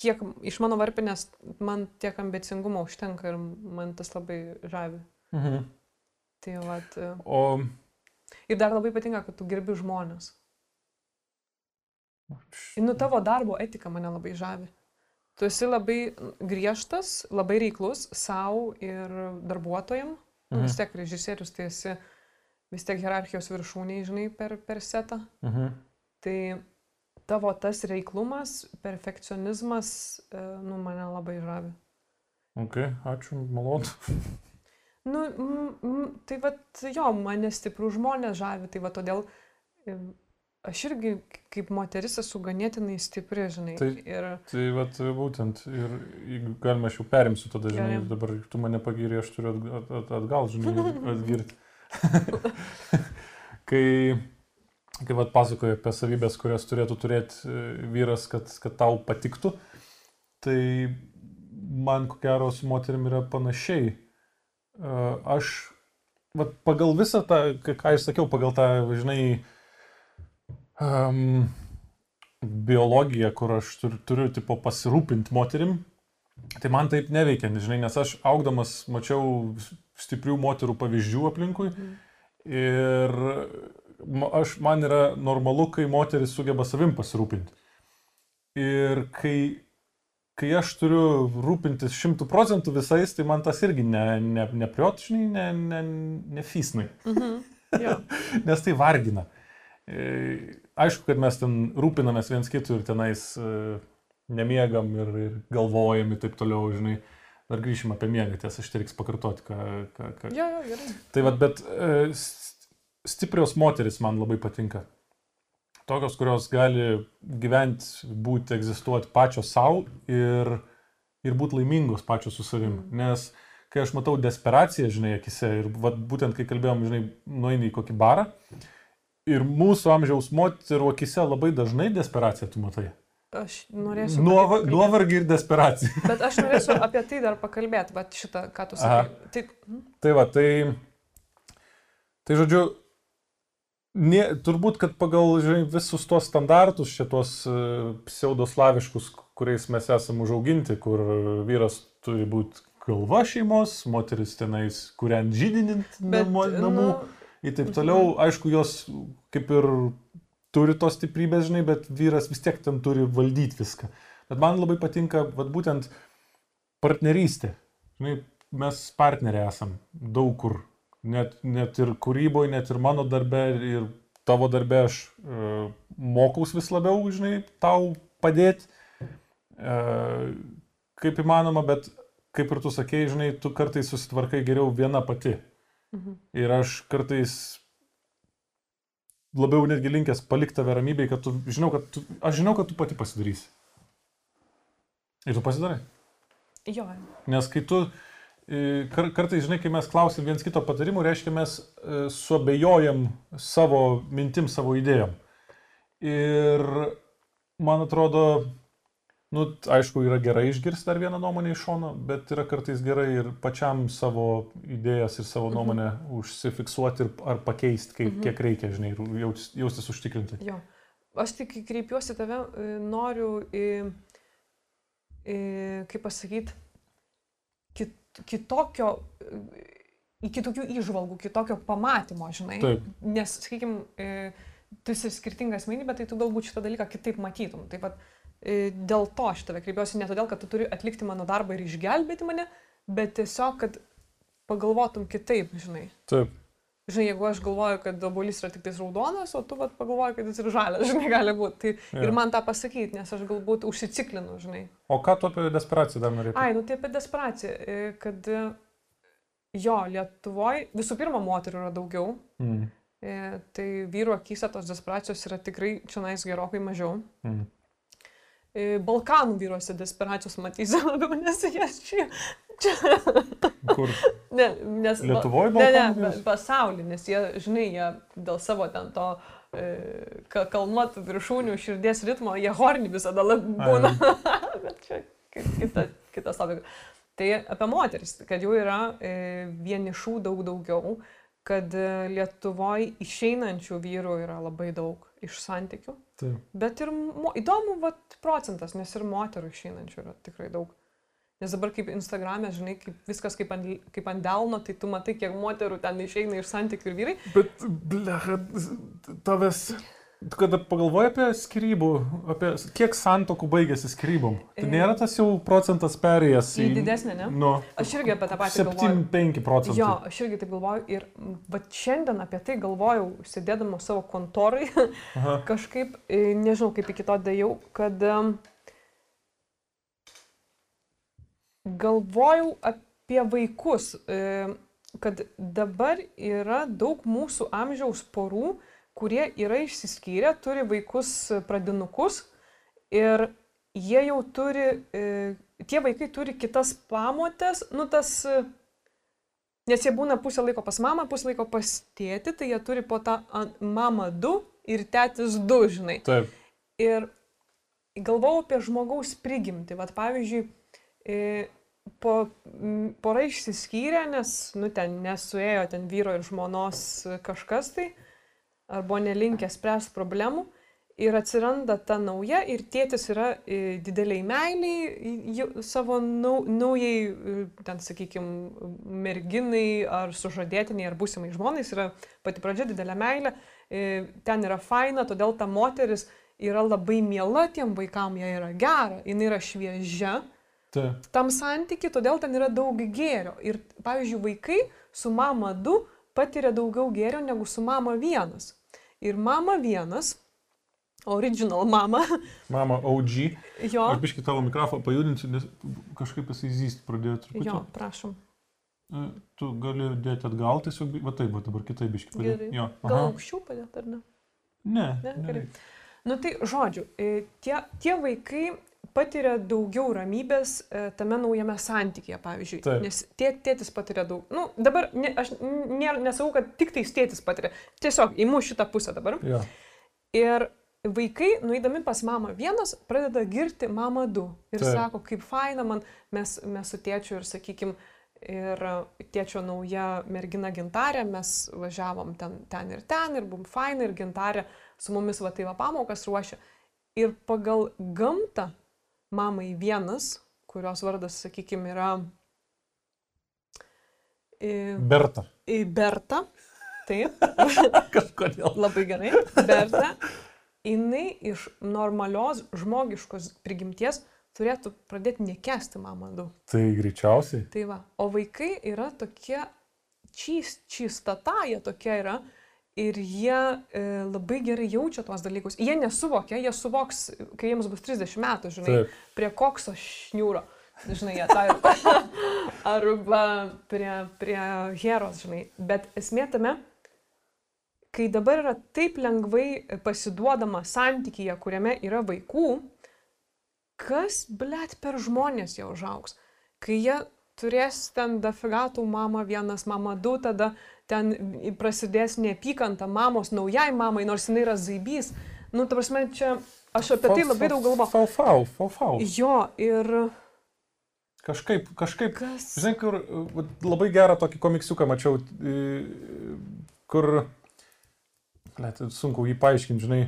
kiek iš mano varpinės man tiek ambicingumo užtenka ir man tas labai žavi. Mhm. Tai vat, O ir dar labai patinka, kad tu gerbi žmonės. Nu tavo darbo etika mane labai žavi. Tu esi labai griežtas, labai reiklus savo ir darbuotojam. Mhm. Vis tiek režisierius, tai esi vis tiek hierarchijos viršūniai, žinai, per, per setą. mhm. Tai tavo tas reiklumas, perfekcionizmas, e, nu, mane labai žavi. Ok, ačiū, malonu. [laughs] Nu, mm, mm, tai vad, jo, mane stiprų žmonės žavi, tai va todėl e, aš irgi kaip moteris esu ganėtinai stipri, žinai. Tai- Ir Tai vat būtent, ir jeigu galima, aš jau perimsiu tada, žinai, Gerai. dabar tu mane pagirė, aš turiu at, at, atgal, žinai, [laughs] atgirti. [laughs] kai, kai vat pasakoju apie savybės, kurias turėtų turėti e, vyras, kad, kad tau patiktų, tai man ko gero su moterim yra panašiai. E, Aš, vat, pagal visą tą, ką aš sakiau, pagal tą, žinai, um, biologiją, kur aš turiu, turiu tipo, pasirūpinti moterim, tai man taip neveikia, žinai, nes aš augdamas mačiau stiprių moterų pavyzdžių aplinkui ir ma- aš, man yra normalu, kai moteris sugeba savim pasirūpinti. Ir kai, kai aš turiu rūpintis šimtų procentų visais, tai man tas irgi ne, ne, nepriotžiniai, ne, ne, ne fisnai mhm, jo, [laughs] nes tai vargina. E, Aišku, kad mes ten rūpinamės viens kitų ir tenais e, nemiegam ir, ir galvojam ir taip toliau, žinai. Dar grįšim apie miegą, tiesa, aš tai reiks pakartoti, ką, ką, ką. jo, jo, gerai. Tai vad, bet e, stiprios moteris man labai patinka. Tokios, kurios gali gyventi, būti, egzistuoti pačios savo ir, ir būti laimingos pačios su savim. Mm. Nes kai aš matau desperaciją, žinai, akise ir vat, būtent kai kalbėjom, žinai, nueini į kokį barą ir mūsų amžiaus moterų akise labai dažnai desperaciją tu matai. Aš norėsiu. Nuova, tai nuovargį ir desperaciją. Bet aš norėsiu apie tai dar pakalbėti, bet šitą, ką tu sakai. Tai, mhm, Tai va, tai, tai žodžiu, ne, turbūt, kad pagal žinai, visus tuos standartus, šitos uh, pseudoslaviškus, kuriais mes esame užauginti, kur vyras turi būti galva šeimos, moteris tenais kuriant žydinint namų nu, ir taip toliau, aišku, jos kaip ir turi tos stiprybės, žinai, bet vyras vis tiek ten turi valdyti viską. Bet man labai patinka, vat, būtent partnerystė. Žinai, mes partneriai esam daug kur. Net, net ir kūryboje, net ir mano darbe, ir tavo darbe aš e, mokaus vis labiau, žinai, tau padėti, e, kaip įmanoma, bet kaip ir tu sakei, žinai, tu kartais susitvarkai geriau viena pati. Mhm. Ir aš kartais labiau netgi linkęs palikti tave ramybėje, kad tu žinau, kad tu, aš žinau, kad tu pati pasidarysi. Ir tu pasidarai. Jo, Nes kai tu, e, kar, kartais, žinai, kai mes klausim viens kito patarimų, reiškia, mes e, suabejojam savo mintim, savo idėjom. Ir man atrodo, nu, aišku, yra gerai išgirsti dar vieną nuomonę iš šono, bet yra kartais gerai ir pačiam savo idėjas ir savo Mhm. nuomonę užsifiksuoti ir, ar pakeisti, kai, Mhm. kiek reikia, žinai, ir jaus- jaustis užtikrinti. jo. Aš tik kreipiuosi tave, e, noriu į, į kaip pasakyti, kit, kitokio, į kitokių išvalgų, kitokio pamatymo, žinai. Taip. Nes, sakykime, tu esi skirtinga asmenybė, tai tu galbūt šitą dalyką kitaip matytum. Taip pat dėl to aš tave kreipiuosi ne todėl, kad tu turi atlikti mano darbą ir išgelbėti mane, bet tiesiog, kad pagalvotum kitaip, žinai. Taip. Žinai, jeigu aš galvoju, kad obolys yra tik tais raudonas, o tu vat, pagalvoji, kad jis ir žalias, [laughs] žinai, gali būti. Tai Jo. ir man tą pasakyti, nes aš galbūt užsiciklinu, žinai. O ką tu apie desperaciją dar norėtum? Ai, nu tai apie desperaciją, e, kad e, jo, Lietuvoje visų pirma moterų yra daugiau, Mm. e, tai vyru akise tos desperacijos yra tikrai čia nais gerokai mažiau. Mm. Balkanų vyruose desperacijos matysi [laughs] labiau, nes jie čia. Kur? Ne, nes Lietuvoj Ne, ne, Balkanų pa- vyras? pasauly, nes jie, žinai, jie dėl savo ten to e, ka- kalnuotų viršūnių širdies ritmo, jie horni visada lab- būna. [laughs] Bet čia ki- kita, kitas topikas. Tai apie moteris, kad jų yra e, vienišų daug daugiau, kad e, Lietuvoje išeinančių vyrų yra labai daug iš santykių. Taip. Bet ir įdomu, vat, procentas, nes ir moterų išeinančių yra tikrai daug. Nes dabar kaip Instagram'e, žinai, kaip viskas kaip ant, kaip ant delno, tai tu matai, kiek moterų ten išeina iš santykių ir vyrai. Bet, blecha, tavęs. Kada pagalvoji apie skirybų, apie kiek santokų baigėsi skirybom, tai E. nėra tas jau procentas perėjęs Į didesnę, ne? Nu, Aš irgi apie tą patį galvoju. 7-5 procentai. Jo, aš irgi taip galvoju ir bet šiandien apie tai galvojau, sėdėdama savo kontorai, [laughs] kažkaip, e, nežinau, kaip iki to dėjau, kad galvojau apie vaikus, e, kad dabar yra daug mūsų amžiaus porų, kurie yra išsiskyrę, turi vaikus e, pradinukus ir jie jau turi, e, tie vaikai turi kitas pamotės, nu tas, e, nes jie būna pusę laiko pas mamą, pusę laiko pas tėtį, tai jie turi po tą mamą du ir tėtis du, žinai. Taip. Ir galvojau apie žmogaus prigimtį. Vat pavyzdžiui, po, pora išsiskyrė, nes, nu, ten nesuėjo ten vyro ir žmonos kažkas tai, ar buvo nelinkęs spręsti problemų. Ir atsiranda ta nauja ir tėtis yra e, dideliai meiliai savo nau, naujai, e, ten, sakykime, merginai ar sužadėtiniai ar būsimai žmonai, yra pati pradžia didelė meilė, e, ten yra faina, todėl ta moteris yra labai miela tiem vaikam, jie yra gera, jinai yra šviežia Taip. tam santyki, todėl ten yra daug gėrio. Ir, pavyzdžiui, vaikai su mama 2 patiria daugiau gėrio negu su mama 1. Ir mama 1, original mama, [laughs] Mama OG. jo, Aš biškai tavo mikrofoną pajudinsiu, nes kažkaip jisai zyst pradėjo truputį. jo, prašom. E, Tu gali dėti atgal, tiesiog, va taip, va dabar kitaip biškai. Gerai. Jo. Gal Aha. aukščiau padėt ar ne? Ne. Ne, ne. gerai. Nu tai, žodžiu, e, tie, tie vaikai patiria daugiau ramybės e, tame naujame santykėje, pavyzdžiui. Taip. Nes tė, tėtis patiria daug. Na, nu, dabar ne, aš nėra, nesakau, kad tik tais tėtis patiria. Tiesiog įimu šitą pusę dabar. Jo. Ir vaikai, nueidami pas mamą vienas, pradeda girti mamą du. Ir Taip. sako, kaip faina man, mes, mes su tėčiu ir, sakykim, ir tėčio nauja mergina gintarė, mes važiavom ten, ten ir ten, ir buvom faina, ir gintarė su mumis va tai va pamokas ruošia. Ir pagal gamtą mamai vienas, kurios vardas, sakykime, yra i- Berta. i Berta. Taip, [laughs] Kažkodėl. labai gerai. Berta, jinai iš normalios žmogiškos prigimties turėtų pradėti nekesti mamą daug. Tai greičiausiai. Tai va, o vaikai yra tokie čys, čistata, jie tokie yra. Ir jie e, labai gerai jaučia tuos dalykus. Jie nesuvokia, jie suvoks, kai jiems bus 30 metų, žinai, Taip. prie kokso šniūro. Žinai, jie tą ir... [laughs] Arba prie, prie heros, žinai. Bet esmė tame, kai dabar yra taip lengvai pasiduodama santykyje, kuriame yra vaikų, kas, blėt, per žmonės jie užaugs. Kai jie turės ten dafigatų mama vienas, mama du, tada ten prasidės neapykanta mamos naujai mamai, nors jinai yra zaibys. Nu, ta prasme, čia aš apie tai labai daug galvoju. Fau, fau, fau, fau. Jo, ir Kažkaip, kažkaip, kas. žinai, kur labai gerą tokį komiksiuką mačiau, kur, let, sunku jį paaiškinti, žinai,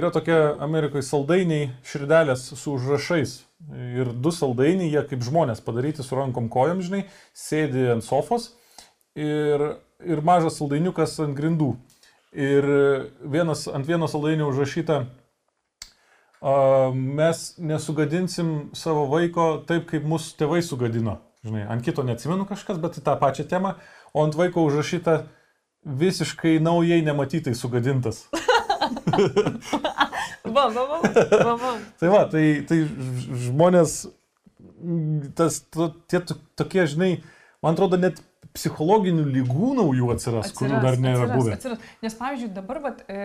yra tokie Amerikoje saldainiai, širdelės su užrašais. Ir du saldainiai, jie kaip žmonės padaryti su rankom kojom, žinai, sėdi ant sofos ir, ir mažas saldainiukas ant grindų. Ir vienas, ant vieno saldainio užrašyta, a, mes nesugadinsim savo vaiko taip, kaip mūsų tėvai sugadino. Žinai, ant kito neatsimenu kažkas, bet į tą pačią temą, o ant vaiko užrašyta visiškai naujai nematytai sugadintas. [laughs] Va, va, va, va, va. [laughs] Tai va, tai, tai žmonės, mm, tas, to, tie to- tokie, žinai, man atrodo, net psichologinių lygų naujų atsiras, atsiras kurių dar nėra atsiras, buvę. Atsiras. Nes, pavyzdžiui, dabar, vat, e,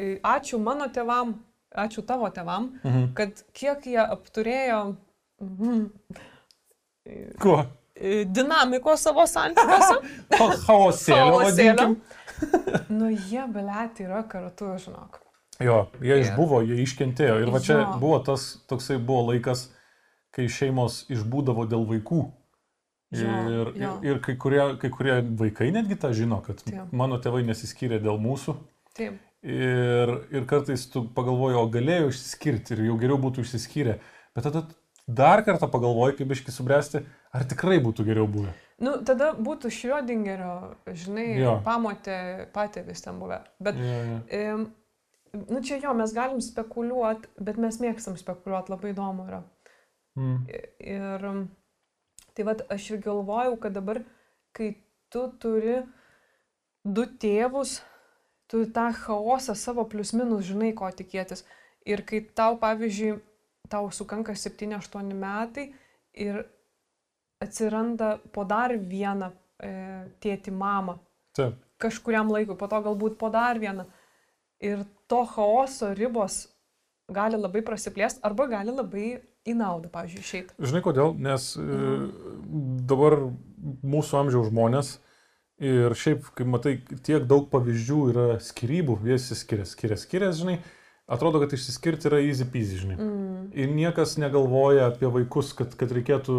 e, ačiū mano tevam, ačiū tavo tevam, Mhm. kad kiek jie apturėjo mhm, Ko? e, dinamikos savo santykiuose. [laughs] Chaosėlio. Chaosėlio. nu, jie, belėti, yra kartu, žinok. Jo, jie Ir- išbuvo, jie iškentėjo. Ir va čia Jo. buvo tas, toksai buvo laikas, kai šeimos išbūdavo dėl vaikų. Ir, Jo, ir, jo. ir kai, kurie, kai kurie vaikai netgi tą žino, kad Taip. mano tėvai nesiskyrė dėl mūsų. Taip. Ir, ir kartais tu pagalvoji, o galėjo išsiskirti ir jau geriau būtų išsiskyrę. Bet tada dar kartą pagalvoji, kaip iški subręsti, ar tikrai būtų geriau buvę. Nu, tada būtų Šriodingerio, žinai, Jo. pamotė patėvis ten buvę. Bet, Ja, ja. Nu, čia jo, mes galim spekuliuoti, bet mes mėgstam spekuliuoti, labai įdomu yra. Mm. Ir tai vad aš ir galvojau, kad dabar, kai tu turi du tėvus, tu tą chaosą savo plius minus žinai, ko tikėtis. Ir kai tau, pavyzdžiui, tau sukanka 7-8 metai ir atsiranda po dar vieną e, tėti mamą Taip. kažkuriam laikui, po to galbūt po dar vieną. Ir to chaoso ribos gali labai prasiplėsti arba gali labai į naudą, pavyzdžiui, išeiti. Žinai kodėl? Nes e, dabar mūsų amžiaus žmonės ir šiaip, kai matai, tiek daug pavyzdžių yra skirybų, visi skiria, skiria, skiria, žinai, atrodo, kad išsiskirti yra easy peasy, žinai. Mm. Ir niekas negalvoja apie vaikus, kad, kad reikėtų,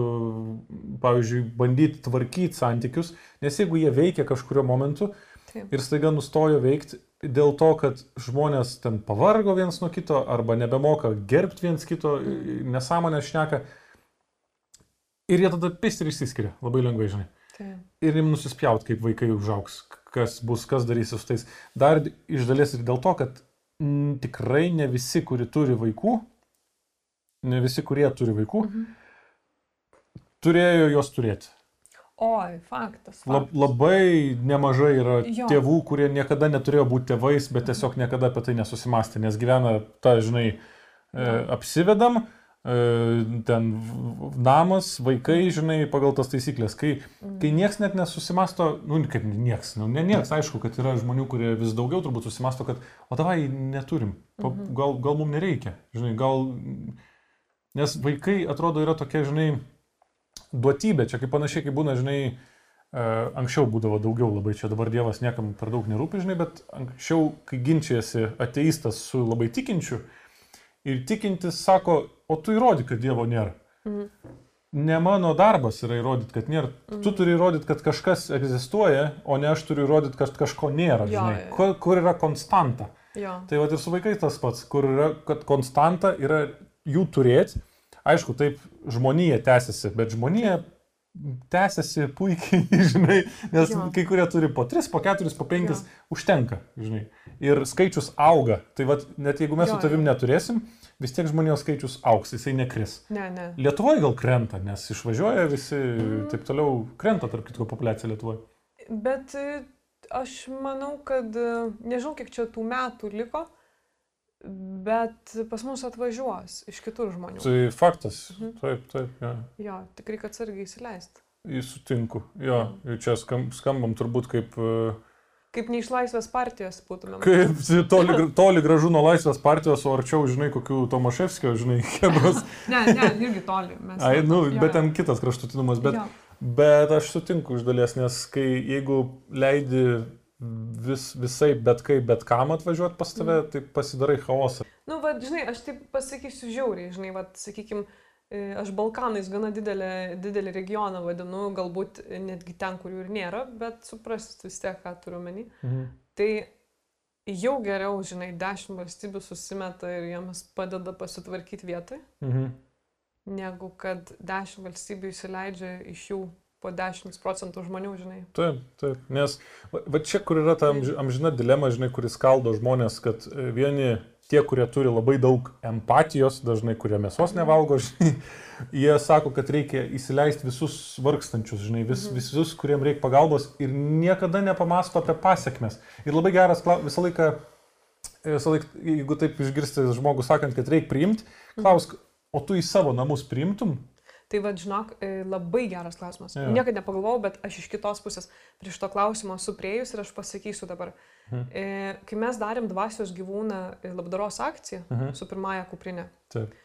pavyzdžiui, bandyti tvarkyti santykius, nes jeigu jie veikia kažkurio momentu Taip. ir staiga nustojo veikti dėl to, kad žmonės ten pavargo viens nuo kito arba nebemoka gerbti viens kito, nesąmonę šneka. Ir jie tada pist ir išsiskiria labai lengvai, žinai. Taip. Ir jiems nusispjaut, kaip vaikai užauks, kas bus, kas darys su tais. Dar iš dalies ir dėl to, kad m, tikrai ne visi, kurie turi vaikų, ne visi, kurie turi vaikų, Mhm. turėjo juos turėti. Oi, faktas. Lab, faktas. labai nemažai yra Jo. tėvų, kurie niekada neturėjo būti tėvais, bet tiesiog niekada apie tai nesusimastė, nes gyvena tą, žinai, e, apsivedam, e, ten namas, vaikai, žinai, pagal tas taisyklės. Kai, Mm. kai nieks net nesusimasto, nu, kaip nieks, nu, ne nieks, aišku, kad yra žmonių, kurie vis daugiau turbūt susimasto, kad, o tavai neturim, pa, Mhm. gal, gal mums nereikia, žinai, gal, nes vaikai atrodo yra tokie, žinai, duotybė, čia kaip panašiai, kaip būna, žinai, e, anksčiau būdavo daugiau labai, čia dabar Dievas niekam per daug nerūpi, žinai, bet anksčiau, kai ginčiasi ateistas su labai tikinčiu ir tikintis sako, o tu įrodyk, kad Dievo nėra. Mhm. Ne mano darbas yra įrodyti, kad nėra. Tu turi įrodyti, kad kažkas egzistuoja, o ne aš turiu įrodyti, kad kažko nėra. Jo, Žinai, kur, kur yra konstanta. Jo. Tai va ir su vaikais tas pats, kur yra, kad konstanta yra jų turėti. Aišku, taip žmonija tęsiasi, bet žmonija tęsiasi puikiai, [laughs] žinai, nes Jo. kai kurie turi po 3, po 4, po 5, Jo. užtenka, žinai. Ir skaičius auga. Tai va, net jeigu mes Jo, su tavim jo. neturėsim, vis tiek žmonijos skaičius auks, jisai nekris. Ne, ne. Lietuvoje gal krenta, nes išvažiuoja visi, Mm. taip toliau krenta, tarp kitko, populiacija Lietuvoje. Bet e, aš manau, kad e, nežinau, kiek čia tų metų liko, bet pas mus atvažiuos iš kitur žmonių. Tai faktas. Mhm. Taip, taip, ja. Jo, tik reikia atsargiai įsileisti. Įsutinku. Jo, ir čia skam, skambam turbūt kaip, e, Kaip ne iš laisvės partijos būtumėm. Kaip [laughs] toli, toli gražu nuo laisvės partijos, o arčiau, žinai, kokių Tomaševskio, žinai, [laughs] hebros. Ne, ne, irgi toli. Mes, Ai, nu, jo, bet jo. ten kitas kraštutinumas, bet, Jo. bet aš sutinku iš dalies, nes kai jeigu leidi vis, visai bet kaip, bet kam atvažiuoti pas tave, tai pasidarai chaosą. Nu, va, žinai, aš taip pasakysiu žiauriai, žinai, va, sakykime, aš Balkanais gana didelį, didelį regioną vadinu, galbūt netgi ten, kur jų ir nėra, bet suprasit vis tiek, ką turiu menį. Mhm. Tai jau geriau, žinai, dešimt valstybių susimeta ir jiems padeda pasitvarkyti vietoj, Mhm. negu kad dešimt valstybių įsileidžia iš jų po 10 procentų žmonių, žinai. Taip, taip, nes va, čia, kur yra ta amži- amžina dilema, žinai, kuris kaldo žmonės, kad e, vieni tie, kurie turi labai daug empatijos, dažnai kurie mėsos nevalgo, žinai, [laughs] jie sako, kad reikia įsileisti visus vargstančius, žinai, vis, visus, kuriems reikia pagalbos ir niekada nepamasto apie pasiekmes. Ir labai geras, klau- visą laiką, visą laiką, jeigu taip išgirsti žmogų sakant, kad reikia priimti, klausk, o tu į savo namus priimtum? Tai vad, žinok, e, labai geras klausimas. Yeah. Niekada nepagalvojau, bet aš iš kitos pusės prieš to klausimo supriejus ir aš pasakysiu dabar. Mhm. E, kai mes darėm dvasios gyvūną e, labdaros akciją Mhm. su pirmąją kuprinė, Taip.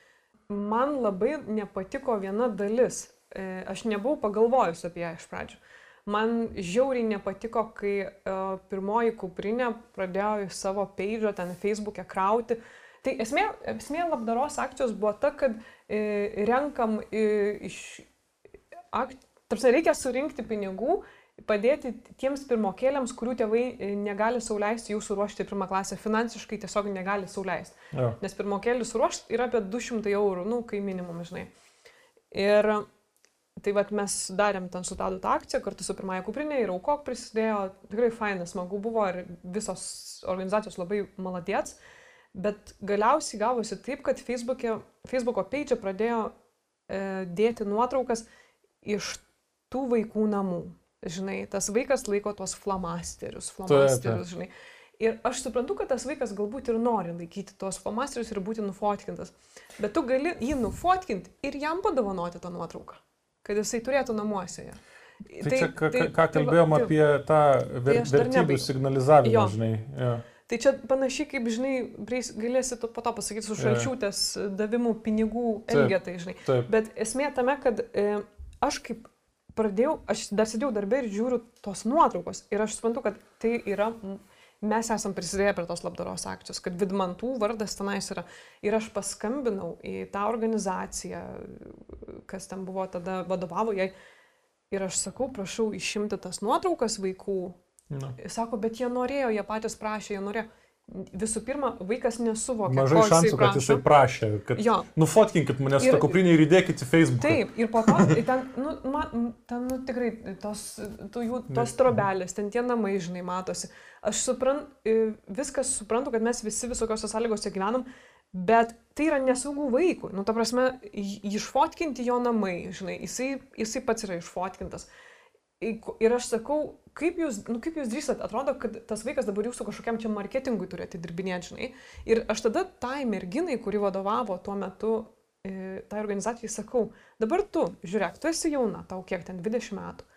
man labai nepatiko viena dalis. E, aš nebuvau pagalvojus apie ją iš pradžių. Man žiauriai nepatiko, kai uh, pirmoji kuprinė pradėjo į savo peidžą ten Facebook'e krauti. Tai esmė, esmė labdaros akcijos buvo ta, kad e, renkam iš... Tarsi reikia surinkti pinigų, padėti tiems pirmokėliams, kurių tėvai e, negali sauliaisti jų suruošti pirmą klasę, finansiškai tiesiog negali sauliaisti. Jo. Nes pirmokėlis ruošti yra apie 200 eurų, nu, kai minimum, žinai. Ir tai vad mes darėm ten su Tadu tą akciją kartu su pirmąją kuprinė ir aukok prisidėjo, tikrai fainas, smagu buvo ir visos organizacijos labai maladėts, bet galiausiai gavosi taip, kad Facebook'e, Facebook'o page pradėjo e, dėti nuotraukas iš tų vaikų namų. Žinai, tas vaikas laiko tuos flamasterius, flamasterius, žinai. Ir aš suprantu, kad tas vaikas galbūt ir nori laikyti tuos flomasterius ir būti nufotkintas. Bet tu gali jį nufotkinti ir jam padovanoti tą nuotrauką, kad jisai turėtų namuose ją. Tai, tai čia, ką, ką, ką kalbėjom tai, apie tą ver, aš dar vertybių signalizavimą, Jo. žinai. Jo. Tai čia panašiai kaip, žinai, galėsi tu po to pasakyti su šalčiūtės davimu pinigų elgetai, žinai. Taip. Bet esmė tame, kad e, aš kaip pradėjau, aš dar sėdėjau darbę ir žiūriu tos nuotraukos ir aš suprantu, kad tai yra, mes esam prisidėję prie tos labdaros akcijos, kad Vidmantų vardas tenais yra. Ir aš paskambinau į tą organizaciją, kas ten buvo tada vadovavo jai. Ir aš sakau, prašau išimti tas nuotraukas vaikų. Nu. Sako, bet jie norėjo, jie patys prašė, jie norėjo. Visų pirma, vaikas nesuvokė. Mažai šansų, kad jisai prašė, kad Jo. nufotkinkit mane su kuprinė ir įdėkit į Facebook. Taip, ir po to, ten, nu, man, ten, nu, tikrai, tos, tų jų, tos trobelės, ten tie namai, žinai, matosi. Aš suprantu, viskas suprantu, kad mes visi visokiose sąlygose gyvenam, bet tai yra nesaugu vaikui. Nu, ta prasme, išfotkinti jo namai, žinai, jisai, jisai pats yra išfotkintas. Ir aš sakau, kaip jūs, nu, kaip jūs drįstat, atrodo, kad tas vaikas dabar jūsų kažkokiam čia marketingui turi atidirbinėti, žinai. Ir aš tada tai merginai, kuri vadovavo tuo metu e, tai organizacijai, sakau, dabar tu, žiūrėk, tu esi jauna, tau kiek ten 20 metų,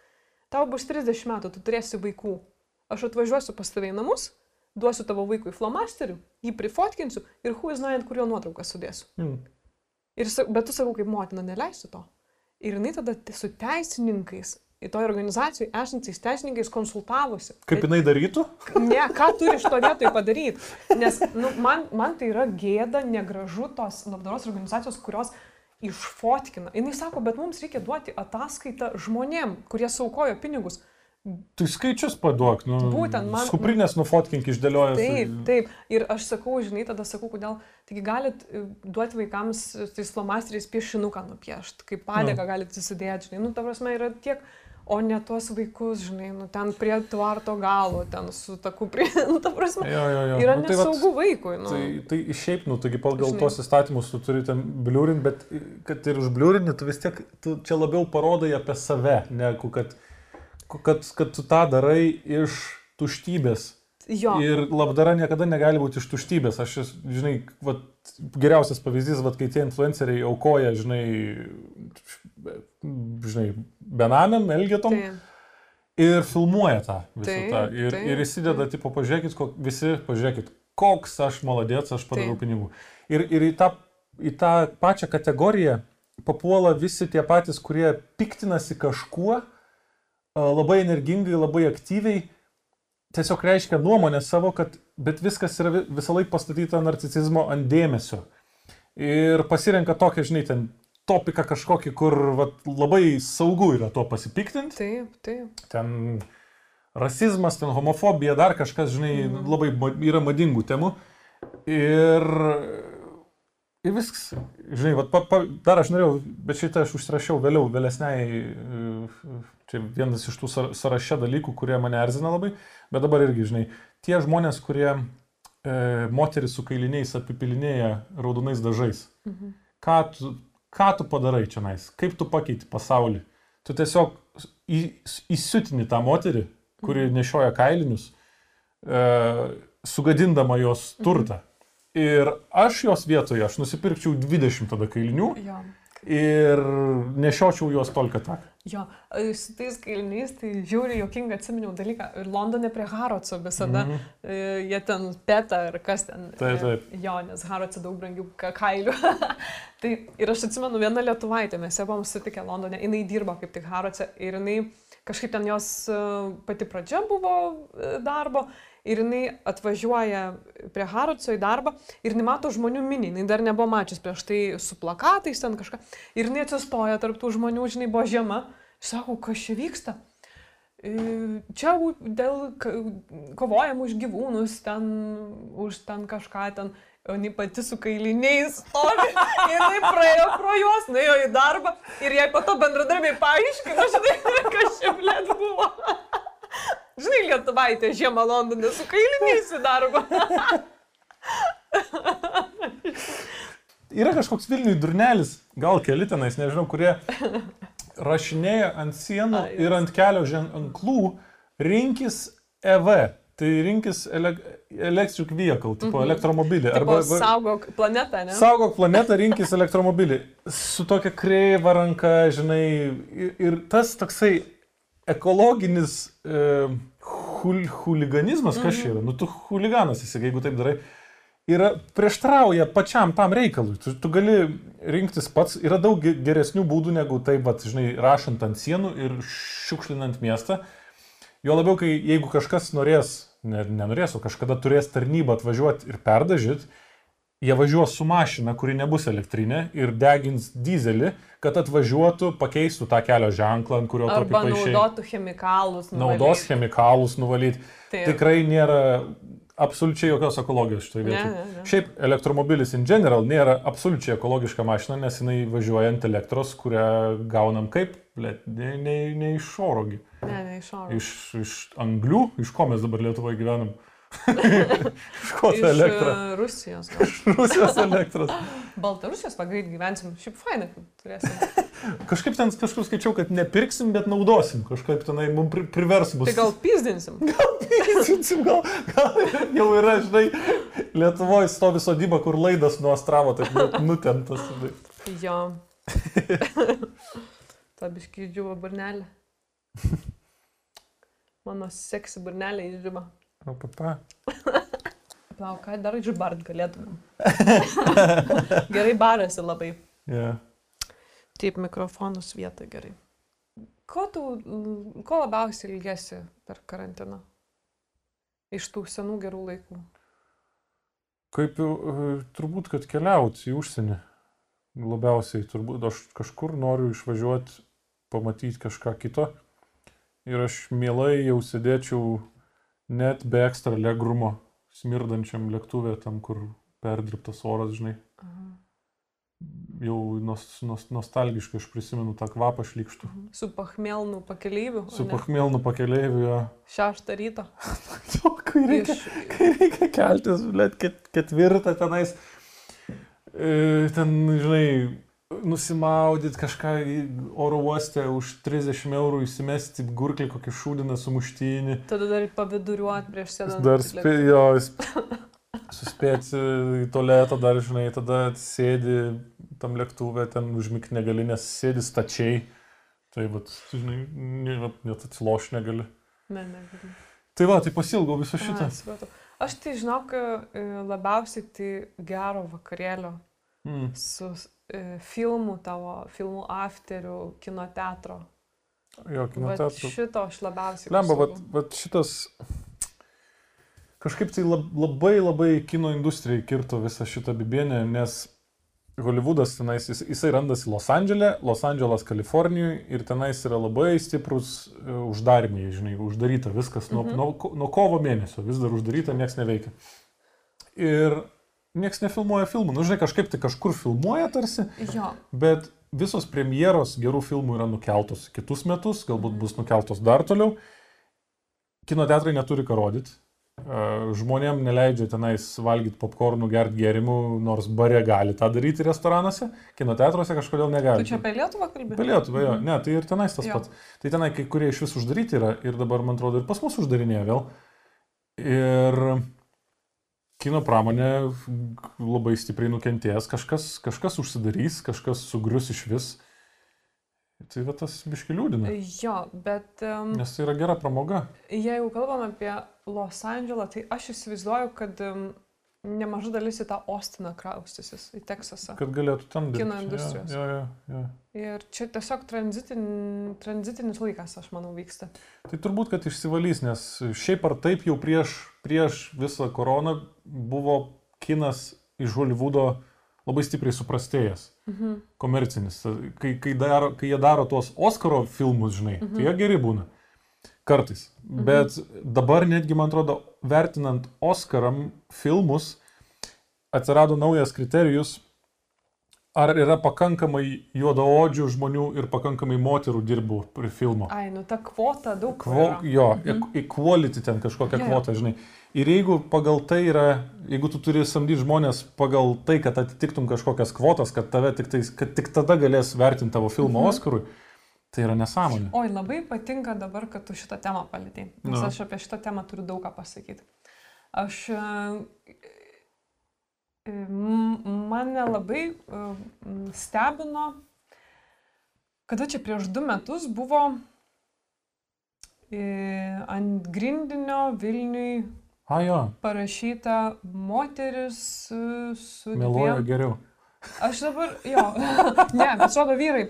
tau bus 30 metų, tu turėsi vaikų. Aš atvažiuosiu pas tave į namus, duosiu tavo vaikui flomasterių, jį prifotkinsiu ir hu įznojant, kurio nuotrauką sudėsiu. Mm. Ir, bet tu sakau, kaip motina, neleisiu to. Ir jinai tada su teisininkais, į toj organizacijai esančiais teisininkais konsultavosi. Kaip jinai darytų? Ne, ką turi iš to vietoj padaryti. Nes nu, man, man tai yra gėda, negražu tos labdaros organizacijos, kurios išfotkina. Jis sako, bet mums reikia duoti ataskaitą žmonėm, kurie saukojo pinigus. Tai skaičius paduok. Nu, Būtent, man- Kuprinės nufotkink išdėlioja. Taip, taip. Ir aš sakau, žinai, tada sakau, kodėl. Taigi galit e, duoti vaikams e, tais flomasteriais piešinuką nupiešti, kaip padėką galit susidėti, žinai. Nu, ta prasme, yra tiek. O ne tuos vaikus, žinai, nu, ten prie tvarto galo, ten su taku prie, [laughs] nu, ta prasme, Jo, jo, jo. yra Nu, tai vat- nesaugu vaikui. Nu. Tai, tai šiaip, nu, taigi pagal Žinai. tos įstatymus tu turi ten bliūrinti, bet kad ir užbliūrinti, tu vis tiek, tu čia labiau parodai apie save, negu kad, kad, kad tu tą darai iš tuštybės. Jo, Ir labdara niekada negali būti iš tuštybės. Aš, žinai, vat, geriausias pavyzdys, vat, kai tie influenceriai aukoja, žinai, žinai benamiam, elgetom. tai, ir filmuoja tą visą Taip, tą. Ir, taip, ir įsideda, tipo, pažiūrėkit, kok, visi, pažiūrėkit, koks aš maladėts, aš padariau Taip. pinigų. Ir, ir į, tą, į tą pačią kategoriją papuola visi tie patys, kurie piktinasi kažkuo, labai energingai, labai aktyviai, tiesiog reiškia nuomonę savo, kad bet viskas yra vi- visą laiką pastatyta narcisizmo ant dėmesio. Ir pasirenka tokią, žinai, ten topiką kažkokį, kur vat, labai saugu yra tuo pasipiktinti. Taip, taip. Ten rasizmas, ten homofobija, dar kažkas, žinai, Mhm. labai ma- yra madingų temų. Ir, ir viskas. Žinai, vat, pa, pa, dar aš norėjau, bet šitą aš užsirašiau vėliau, vėlesniai, e, čia vienas iš tų sąraše dalykų, kurie mane erzina labai, bet dabar irgi, žinai, tie žmonės, kurie e, moteris su kailiniais apipilinėja raudonais dažais. Mhm. Ką tu, ką tu padarai čia nais? Kaip tu pakeiti pasaulį? Tu tiesiog į, įsiutini tą moterį, kuri nešioja kailinius, e, sugadindama jos turtą. Ir aš jos vietoje, aš nusipirkčiau 20 tada kailinių Jo. ir nešiočiau juos tolką tak. Jo, e, su tais kailiniais, tai žiūri, jokinga atsiminiau dalyką. Ir Londone prie Harotso visada, Mhm. e, jie ten peta ir kas ten. Taip, e, taip. Jo, nes Harotse daug brangių ka- kailių. [laughs] tai ir aš atsimenu vieną lietuvaitę, mes ją buvom sutikę Londone, jinai dirbo kaip tik Harotse ir jinai kažkaip ten jos pati pradžia buvo darbo. Ir jinai atvažiuoja prie Harotso į darbą ir jinai mato žmonių minį, jinai dar nebuvo mačius prieš tai su plakatais ten kažką. Ir jinai atsistoja tarptų žmonių, žinai, buvo žiema. Sako, kas čia vyksta? E, Čia dėl kovojam už gyvūnus, ten, už ten kažką ten. O jinai pati su kailiniais stovi. Ir jinai praėjo pro juos, nuėjo į darbą. Ir jai po to bendradarbiai paaiškino, žinai, [laughs] kas čia blėt buvo. Žinai, lietuvaitė žiemą Londone su kailiniais į darbą. Yra kažkoks Vilniui durnelis, gal keli tenais, nežinau, kurie rašinėja ant sienų Ai, ir ant kelio ženklų rinkis EV. Tai rinkis ele electric vehicle, tipo Mhm. elektromobilį. Arba va- saugok planetą, ne? Saugok planetą, rinkis elektromobilį. Su tokia kreiva ranka, žinai. Ir, ir tas toksai ekologinis e, hul, huliganizmas, kas čia yra? Nu, tu huliganas esi, jeigu taip darai. Yra prieštrauja pačiam tam reikalui. Tu, tu gali rinktis pats. Yra daug ge- geresnių būdų negu taip, vat, žinai, rašant ant sienų ir šiukšlinant miestą. Jo labiau, kai jeigu kažkas norės, ne, nenorės, o kažkada turės tarnybą atvažiuoti ir perdažyti, jie važiuos su mašina, kuri nebus elektrinė ir degins dizelį, kad atvažiuotų, pakeistų tą kelio ženklą, ant kurio tokį Arba paišai. naudotų chemikalus. Naudos chemikalus nuvalyti. Tikrai nėra absoliučiai jokios ekologijos šitoje vietoje. Šiaip elektromobilis in general nėra absoliučiai ekologiška mašina, nes jinai važiuoja ant elektros, kurią gaunam kaip, bet ne, ne, ne iš orogi. Ne, ne, iš oro. Iš, iš anglių, iš ko mes dabar Lietuvoje gyvenam. [laughs] iš ko Iš ta elektra? e, Rusijos. gal. Rusijos elektros. [laughs] Baltarusijos pagreit gyvensim. Šiaip fainai, kad turėsim. [laughs] Kažkaip ten kažkur skaičiau, kad nepirksim, bet naudosim. Kažkaip tenai mums pri, privers bus. Tai gal pizdinsim. Įsiunsim, gal, gal jau yra, žinai, Lietuvoje stovi sodyba, kur laidas nuo astravo, taip nu- nutentas. žinai. Jo. Ta biškai džiuvo burnelė. Mano seksi burnelė įdžiuvo. O, papa. Palauk, ką dar išbart galėtumėm. [laughs] gerai barasi labai. Yeah. Taip, mikrofonus vietą gerai. Ko, tu, ko labiausiai ilgesi per karantiną? Iš tų senų gerų laikų. Kaip e, turbūt, kad keliauti į užsienį. Labiausiai, turbūt, aš kažkur noriu išvažiuoti, pamatyti kažką kito. Ir aš mielai jau sėdėčiau net be ekstra legrumo, smirdančiam lėktuvė, tam, kur perdirbtas oras, žinai. Aha. Jau nos, nos, nostalgiškai aš prisimenu tą kvapą šlikštų. Su pachmelnu pakeleiviu. Su pachmelnu pakeleiviu. Šeštą ryto. [laughs] Kai reikia, Iš, kai reikia keltis, bet ket, ketvirtą tenais, e, ten, žinai, nusimaudyti kažką oro uoste už 30 eurų įsimesti gurklį kokį šūdiną sumuštinį. tada dar paviduriuot prieš sėdant. Dar į spė, jo, suspėti į tualetą, dar, žinai, tada sėdi tam lėktuvė, ten užmigti negali, nes sėdi stačiai. Tai, tu žinai, ne- vat net atsiloš negali. Ne, negaliu. Tai va, tai pasilgau viso šitą. Ai, supratau. Aš tai žinok, e, labiausiai tai gero vakarėlio Mm. su filmų tavo, filmų afterių, kino teatro. Jo, kino Vat teatrų. Šito aš labiausiai. Lemba, vat, pasiilgau. vat šitas kažkaip tai lab, labai labai kino industrijai kirto visą šitą bibienę, nes Hollywoodas tenais, jis, jisai randasi Los Andželė, Los Andželas Kalifornijoje ir tenais yra labai stiprus e, uždarimai, žinai, uždaryta viskas nuo, Mhm. nuo, nuo kovo mėnesio, vis dar uždaryta, niekas neveikia. Ir niekas nefilmuoja filmų, nu žinai, kažkaip tai kažkur filmuoja tarsi, Jo, Bet visos premjeros gerų filmų yra nukeltos kitus metus, galbūt bus nukeltos dar toliau. Kino teatrai neturi ką rodyti. Žmonėm neleidžia tenais valgyti popkornų, gerti gėrimų, nors bare gali tą daryti restoranuose. Kino teatruose kažkodėl tu negali. čia apie Lietuvą kalbė? Apie Lietuvą, jo. Ne, tai ir tenais tas Jo. pats. Tai tenai kai kurie iš vis uždaryti yra ir dabar, man atrodo, ir pas mus uždarinėja vėl. Ir kino pramonė labai stipriai nukentės, kažkas, kažkas užsidarys, kažkas sugrius iš vis. Tai va tas biški liūdina. Jo, bet um, Nes tai yra gera pramoga. jeigu kalbam apie Los Andželą, tai aš įsivaizduoju, kad um, nemaža dalis į tą Ostiną kraustysis, į Teksasą. Kad galėtų ten dirbti. Kino industrijos. Jo, jo, jo. Ir čia tiesiog tranzitin, tranzitinis laikas, aš manau, vyksta. Tai turbūt, kad išsivalys, nes šiaip ar taip jau prieš, prieš visą koroną buvo kinas iš Hollywoodo labai stipriai suprastėjęs. Mhm. Komercinis. Kai, kai, daro, kai jie daro tuos Oskaro filmus, žinai, mhm. tai jie geri būna. Kartais. Mhm. Bet dabar netgi, man atrodo, vertinant Oskaram filmus, atsirado naujas kriterijus, ar yra pakankamai juodaodžių žmonių ir pakankamai moterų dirbų prie filmo. Ai, nu ta kvota daug. Kvo, jo, mhm. equality ten kažkokia jo. kvota, žinai. Ir jeigu pagal tai yra, jeigu tu turi samdyti žmonės pagal tai, kad atitiktum kažkokias kvotas, kad, tave tik, tais, kad tik tada galės vertinti tavo filmą Mhm. Oscarui, tai yra nesąmonė. Oi, labai patinka dabar, kad tu šitą temą palėtėjai, nes Nu. aš apie šitą temą turiu daug ką pasakyti. Aš, e, mane labai e, stebino, kada čia prieš du metus buvo e, ant grindinio Vilniui A jo, parašyta moteris e, su meluoja dviem geriau. Aš dabar, jo, [laughs] ne, pasirodo vyrai,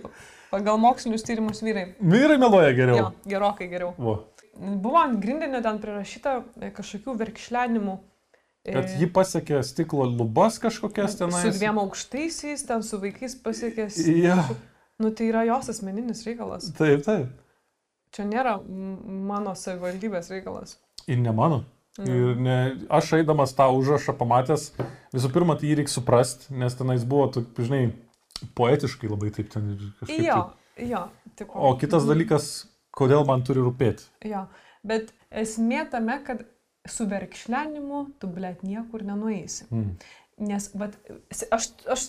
pagal mokslinius tyrimus vyrai. Vyrai meluoja geriau. Jo, gerokai geriau. Vo. Buvo ant grindinio ten prirašyta e, kažkokių verkšlenimų. E, Kad ji pasiekė stiklo lubas kažkokias tenais. Su dviem aukštaisiais, ten su vaikais pasiekė. Jo, Nu tai yra jos asmeninis reikalas. taip, taip. Čia nėra mano savivaldybės reikalas. Ir ne mano. Mm. Ir ne, aš eidamas tą užrašą pamatęs, visų pirma, tai jį reikia suprasti, nes tenais buvo, tu, žinai, poetiškai labai taip ten ir kažkaip. Jo, taip. jo. Tipo, O kitas dalykas, kodėl man turi rūpėti. Jo, bet esmė tame, kad su verkšlenimu tu, blėt, niekur nenueisi. Mm. Nes, vat, aš, aš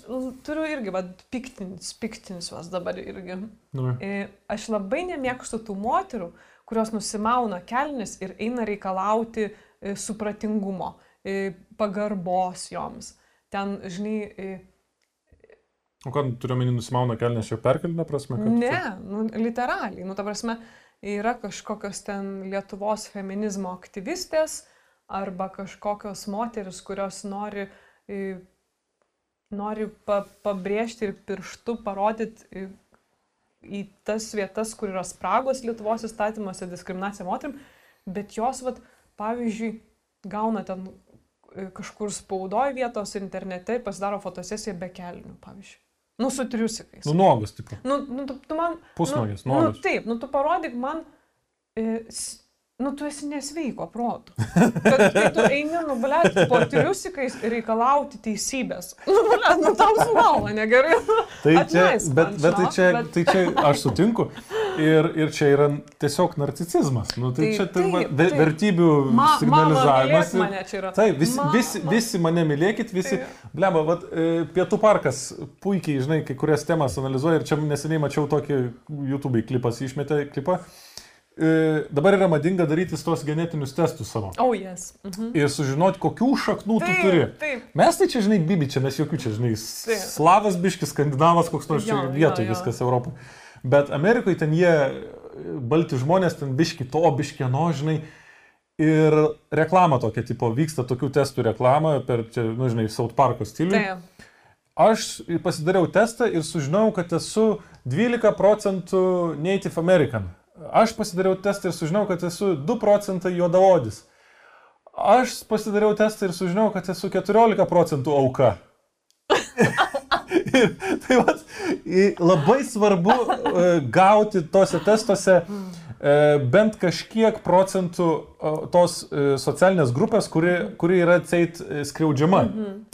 turiu irgi, vat, piktinis, piktinis vas dabar irgi. Nu, Aš labai nemėgstu tų moterų, kurios nusimauna kelnis ir eina reikalauti e, supratingumo, e, pagarbos joms. Ten, žinai, o ką turiu menį nusimauna kelnes jau perkelinę prasme? ne, čia- nu, literaliai, nu, ta prasme, yra kažkokios ten Lietuvos feminizmo aktyvistės arba kažkokios moteris, kurios nori, e, nori pa, pabrėžti ir pirštu parodyti į, į tas vietas, kur yra spragos Lietuvos įstatymuose diskriminacija moterim, bet jos, vat, pavyzdžiui, gauna ten e, kažkur spaudoje vietos internete, pasidaro fotosesiją be kelnių, pavyzdžiui. Nu, su triusikais. Nu, nuogas, tipo. Nu, nu, tu, tu man. Pusnuogis, nu, nu, nuogas. taip, nu tu parodyk man. E, nu, tu esi nesveiko protų. Kad kai tu eini, nu, blėt, po triusikais reikalauti teisybės. Nu, blėt, nu, tau suvalą, negerai. Tai čia, bet, bet, tai, čia, bet- tai čia aš sutinku. Ir, ir čia yra tiesiog narcicizmas. Nu, tai Tai čia tai, va, taip. vertybių Ma, mama, signalizavimas. mylėk mane čia yra. Taip, visi, Mama. visi, visi mane mylėkit, visi. Taip. Bleba, vat, e, Pietų parkas puikiai, žinai, kai kurias temas analizuoja ir čia neseniai mačiau tokį YouTube klipas, išmetė klipą. E, dabar yra madinga daryti tuos genetinius testus savo. Oh, yes. Mhm. Ir sužinoti, kokių šaknų tu turi. Taip, taip. Mes tai čia, žinai, bibi, čia mes jokių čia, žinai, Taip. slavas biškis, skandinavas, koks nors čia Jo, jo, vietoj jo. viskas Europoje. Bet Amerikoje ten jie, balti žmonės, ten biški to, biški no, žinai. Ir reklama tokia, tipo, vyksta tokių testų reklama per, čia, nu, žinai, South Parko stilių. Taip. Aš pasidariau testą ir sužinojau, kad esu 12 procentų Native American. Aš pasidariau testą ir sužinojau, kad esu 2 procentai juodaodis. Aš pasidariau testą ir sužinojau, kad esu 14 procentų auka. [laughs] ir tai vat, i- labai svarbu e, gauti tose testuose e, bent kažkiek procentų tos e, socialinės grupės, kuri, kuri yra ceit skriaudžiama.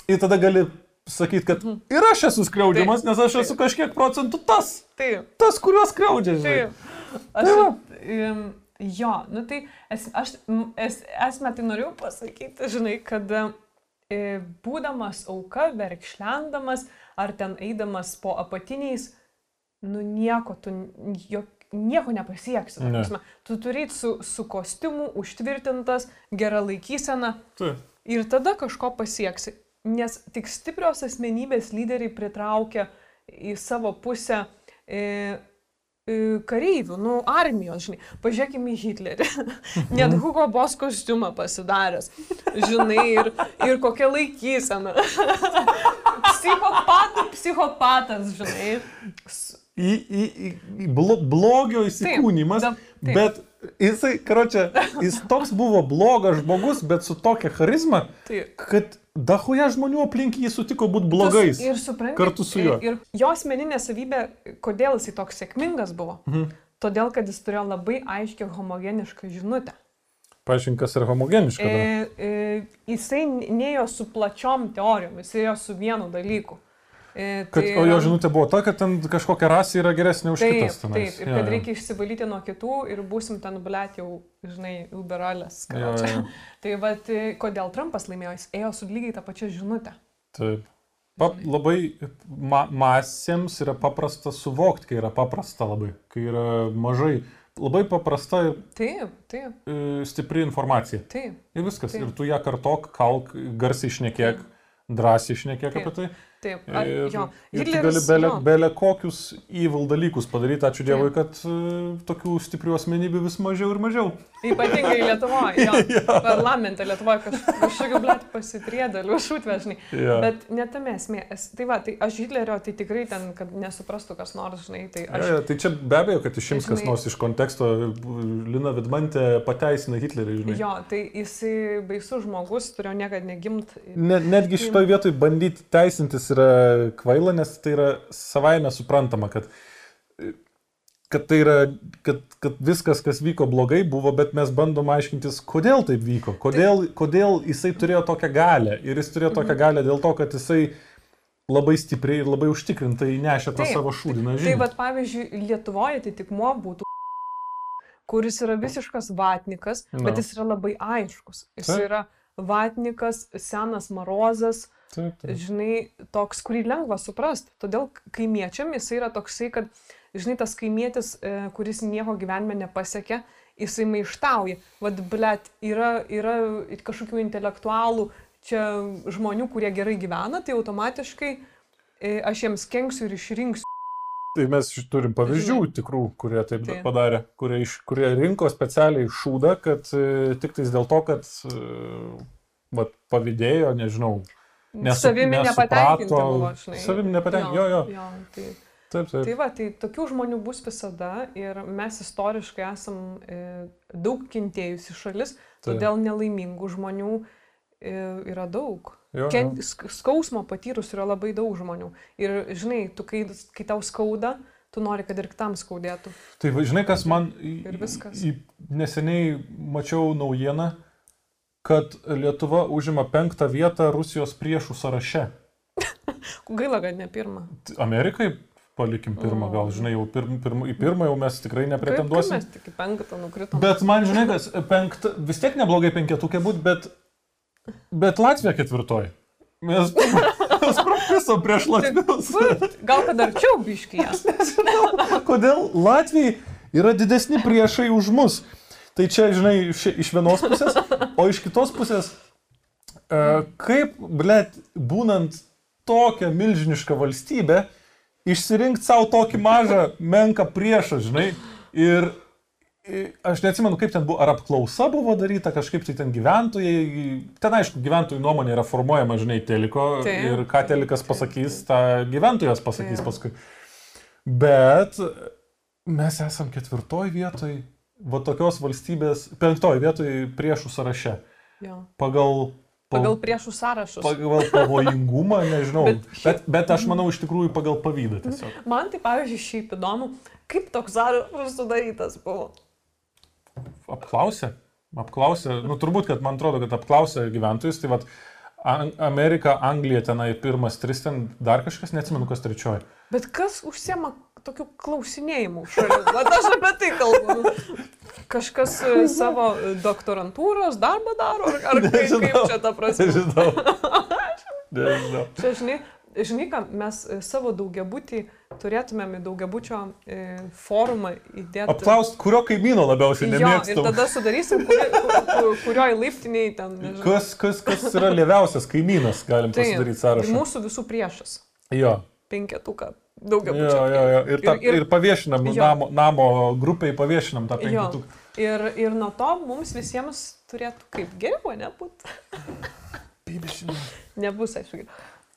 Ir tada gali sakyti, kad ir aš esu skriaudžiamas, nes aš esu kažkiek procentų tas, Taip. tas, kuriuos skriaudžia. Taip. Aš, Tai va. um, jo, nu tai es, aš es, esmę tai norėjau pasakyti, žinai, kad e, būdamas auka, verkšlendamas ar ten eidamas po apatiniais, nu nieko, tu n- jo, nieko nepasieksi. Ne. Tu turi su, su kostiumu, užtvirtintas, gera laikysena Taip. ir tada kažko pasieksi. Nes tik stiprios asmenybės lyderiai pritraukia į savo pusę e, e, kareivių, nu, armijos, žinai. Pažiūrėkime į Hitlerį. [laughs] Net Hugo Boss kostiumą pasidaręs. Žinai, ir, ir kokia laikysena. [laughs] Psichopatų, psichopatas, žinai. Į, į, į, blo, blogio įsikūnymas, da- taip. bet jisai, karočią, jis toks buvo blogas žmogus, bet su tokia charizma, Tai kad dahoje žmonių aplink jį sutiko būti blogais. Ir supranti, kartu su juo. Ir, ir jo asmeninė savybė, kodėl jisai toks sėkmingas buvo. Mhm. Todėl, kad jis turėjo labai aiškę homogenišką žinutę. Paaiškink, kas yra homogeniška. E, e, jisai neėjo su plačiom teorijom, jisai ėjo su vienu dalyku. E, Kad, o jo žinutė buvo ta, kad ten kažkokia rasė yra geresnė už Taip, kitas. tenais. taip, ir Jo, kad jo. reikia išsivalyti nuo kitų ir būsim ten, blėt, jau, žinai, uberalės. Jo, jo. [laughs] Tai vad, kodėl Trumpas laimėjo, jis ėjo su lygiai tą pačią žinutę. Taip. Pa, labai ma, masėms yra paprasta suvokti, kai yra paprasta labai, kai yra mažai. Labai paprasta ir Taip, taip, e, stipri informacija. taip. Ir viskas. Taip. Ir tu ją kartok, kalk, garsiai išnekėk, drąsiai išnekėk Taip. apie tai. Taip, ar, Ir, jo, ir tu gali Hitleris, belė, belė kokius evil dalykus padaryti. Ačiū Taip. Dievui, kad uh, tokių stiprių asmenybių vis mažiau ir mažiau. Ypatingai Lietuvoje, jo. [laughs] Parlamente Lietuvoje kaž, kažkokiu blėt pasitriedaliu, šūtvežnai. Bet netame esmė. Es, tai va, tai aš Hitlerio, tai tikrai ten, kad nesuprastų kas nors, žinai, tai Ja, aš... ja, tai čia be abejo, kad išims kas Žinai- nors iš konteksto. Lina Vidmantė pateisina Hitlerį, žinai. Jo, tai jisai baisus žmogus, turėjo niekada negimt. Ne, netgi šitoje vietoje bandyti teisintis yra kvaila, nes tai yra savaime suprantama, kad, kad tai yra, kad, kad viskas, kas vyko blogai, buvo, bet mes bandom aiškintis, kodėl taip vyko, kodėl, kodėl jisai turėjo tokią galę. Ir jis turėjo tokią galę dėl to, kad jisai labai stipriai ir labai užtikrintai nešė tą Taip. savo šūdiną Tai žinią. vad, pavyzdžiui, Lietuvoje atitikmuo būtų kuris yra visiškas vatnikas, Na. bet jis yra labai aiškus. Jis Taip. yra vatnikas, senas marozas, Taip, taip. žinai, toks, kurį lengva suprasti. Todėl kaimiečiam jis yra toksai, kad, žinai, tas kaimietis, e, kuris nieko gyvenime nepasiekė, jisai maištauja. Vad, blėt, yra, yra kažkokių intelektualų, čia žmonių, kurie gerai gyvena, tai automatiškai e, aš jiems kenksiu ir išrinksiu. Tai mes turim pavyzdžių tikrų, kurie taip Taip. padarė, kurie, iš, kurie rinko specialiai šūdą, kad e, tik tais dėl to, kad vat, pavydėjo, nežinau. Nesu- Savimi nepatenkinti buvo, žinai. savimi nepatenkinti, jo, jo. jo tai, Taip, taip. tai va, tai tokių žmonių bus visada ir mes istoriškai esam e, daug kentėjusi šalis, Taip. todėl nelaimingų žmonių e, yra daug. Jo, Ken, jo. sk- skausmo patyrus yra labai daug žmonių. Ir žinai, tu kai, kai tau skauda, tu nori, kad ir kitam skaudėtų. Tai žinai, kas man Ir viskas. į, neseniai mačiau naujieną, kad Lietuva užima penktą vietą Rusijos priešų sąraše. [laughs] Gaila, kad ne pirmą. Amerikai palikim pirmą, gal žinai, jau pirm, pirm, į pirmą jau mes tikrai Kaip, kaip nepretenduosim. mes tik į penktą nukritom. Bet man, žinai, kas, penkt, vis tiek neblogai penketukė būt, bet, bet Latvija ketvirtoji. Mes, [laughs] mes profisom prieš Latvijos. Gal kad arčiau biškyje. [laughs] Kodėl Latvijai yra didesni priešai už mus? Tai čia, žinai, iš vienos pusės, o iš kitos pusės, e, kaip, blėt, būnant tokią milžinišką valstybę, išsirinkti savo tokį mažą, menką priešą, žinai. Ir aš neatsimenu, kaip ten buvo, ar apklausa buvo daryta, kažkaip tai ten gyventojai, ten aišku, gyventojų nuomonė yra formuojama, žinai, teliko Taip. ir ką telikas pasakys, tą gyventojas pasakys Taip. paskui. Bet mes esam ketvirtoj vietoj, va tokios valstybės, penktoj vietoj priešų sąraše. Jo. Pagal, Pagal priešų sąrašus. pagal pavojingumą, nežinau. Bet Bet, bet, aš manau iš tikrųjų pagal pavydą tiesiog. [laughs] Man tai, pavyzdžiui, šiaip įdomu, kaip toks sąrašas sudarytas buvo. Apklausė, apklausė, nu turbūt, kad man atrodo, kad apklausė gyventojus, tai vad Amerika, Anglija tenai pirmas tris, ten dar kažkas, neatsimenu, kas trečioji. Bet kas užsiema tokiu klausinėjimu šalių? Vat aš apie tai kalbu. Kažkas e, savo doktorantūros darbą daro, ar, ar kaip, Nežinau. čia ta prasme? Nežinau. [laughs] Nežinau. Čia, žinai, žinai, ką mes e, savo daugiabutį turėtumėm į daugiabučio e, forumą įdėti. Apklaust, kurio kaimyno labiausiai Jo, ir nemėgstam. tada sudarysim, kuri, kur, kur, kurioj laiptiniai ten. nežinau. Kas, kas, kas yra lėviausias kaimynas, galim Taip, pasidaryti sąrašą. mūsų visų priešas. Jo. Penketuką. Jo, Daugiabučio. jo, jo. Ir, ta, Ir- ir, ir- paviešinam, jo. namo, namo grupiai paviešinam tą Jo. penkitukų. Ir, ir nuo to mums visiems turėtų kaip geriau, nebūtų. [laughs] Nebus, aišku.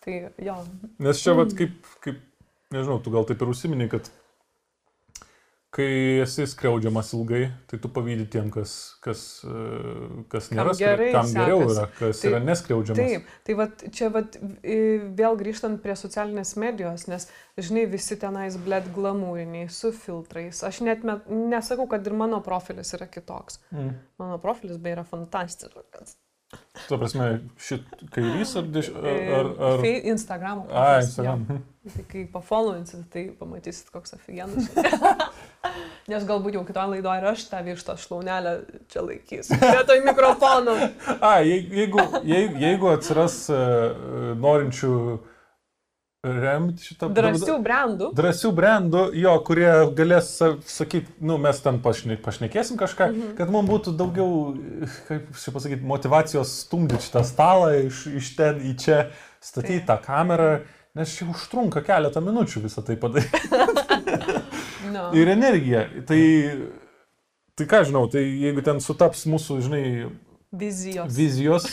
Tai jo. Nes čia, vat, kaip, kaip, nežinau, tu gal taip ir užsiminiai, kad kai esi skriaudžiamas ilgai, tai tu pavydį tiem, kas, kas, e, kas nėra, skri- gerai kam geriau sekasi. yra, kas Tai- yra neskriaudžiamas. Taip, tai vat, čia vat, vėl grįžtant prie socialinės medijos, nes, žinai, visi tenais blėt glamūriniai, su filtrais. Aš net met, nesakau, kad ir mano profilis yra kitoks. Mm. Mano profilis beje yra fantastiškas. Tuo prasme, šit kairys ar, deš, ar, E, ar, ar... Instagramo. A, Instagram. jo. Tai kai pafollowinsit, tai pamatysit, koks aфиgenas. [laughs] Nes galbūt jau kitoje laidoje ir aš tą vištą šlaunelę čia laikysiu. Vietoj mikrofono. [laughs] A, jei- jeigu, jeigu, jeigu atsiras uh, norinčių remti šitą Drąsių brandų. drąsių brandų, jo, kurie galės sakyti, nu, mes ten pašne, pašnekėsim kažką, mhm. kad mums būtų daugiau, kaip čia pasakyti, motivacijos stumdyti šitą stalą iš, iš ten į čia, statyti tą kamerą, nes čia užtrunka keletą minučių visą tai padaryti. [laughs] No. Ir energija. Tai, tai ką žinau, tai jeigu ten sutaps mūsų, žinai, Vizijos. vizijos,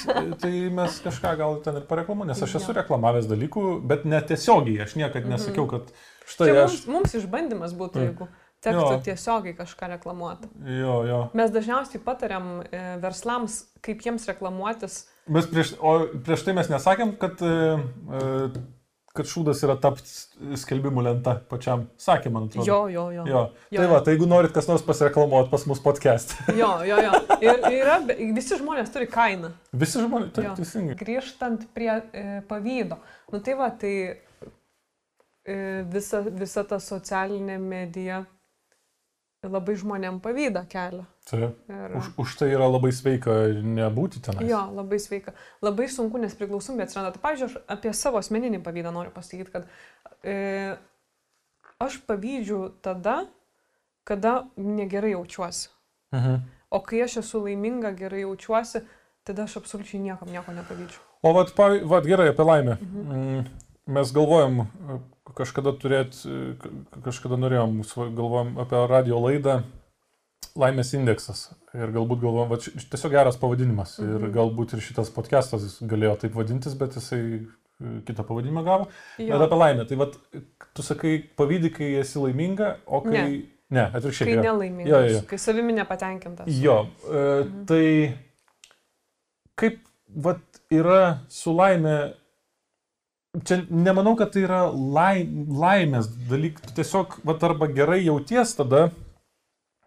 tai mes kažką gal ten ir pareklamu, nes aš esu reklamavęs dalykų, bet netiesiogiai, aš niekada nesakiau, kad štai Čia aš... mums, mums išbandymas būtų, Mm. jeigu tektų Jo. tiesiogiai kažką reklamuoti. Jo, jo. Mes dažniausiai patariam e, verslams, kaip jiems reklamuotis. Mes prieš, o prieš tai mes nesakėm, kad, e, e, kad šūdas yra tapti skelbimų lenta pačiam. Sakė, man atrodo. Jo, jo, jo. Jo. Jo, Tai va, tai jeigu norit kas nors pasireklamuoti pas mus podcast. [laughs] Jo, jo, jo. Ir yra, visi žmonės turi kainą. Visi žmonės, taip, teisingai. Grįžtant prie e, pavydo. Nu tai va, tai e, visa, visa ta socialinė medija labai žmonėm pavydą kelia. Taip. Ir, Už, už tai yra labai sveika nebūti ten. Jo, labai sveika. Labai sunku, nes priklausomybė atsiranda. Tai, pavyzdžiui, aš apie savo asmeninį pavydą noriu pasakyti, kad e, aš pavydžiu tada, kada negerai jaučiuosi. Mhm. O kai aš esu laiminga, gerai jaučiuosi, tada aš absoliučiai niekam nieko nepavydžiu. O vat, pav- vat gerai apie laimę. Mhm. Mm, Mes galvojom e, kažkada turėti, kažkada norėjom, galvojom apie radio laidą Laimės indeksas. Ir galbūt galvojom, va, tiesiog geras pavadinimas. Mhm. Ir Mhm. galbūt ir šitas podcastas galėjo taip vadintis, bet jisai e, kitą pavadinimą gavo. Jo. Bet apie laimę. Tai vat, tu sakai, pavydį, kai esi laiminga, o kai... Ne. Ne, atvirkščiai. Kai nelaimingas, Jo, jo, jo. kai savimi nepatenkintas. Jo, e, tai kaip vat, yra su laimė, čia nemanau, kad tai yra lai, laimės dalykas, tiesiog vat, arba gerai jauties tada,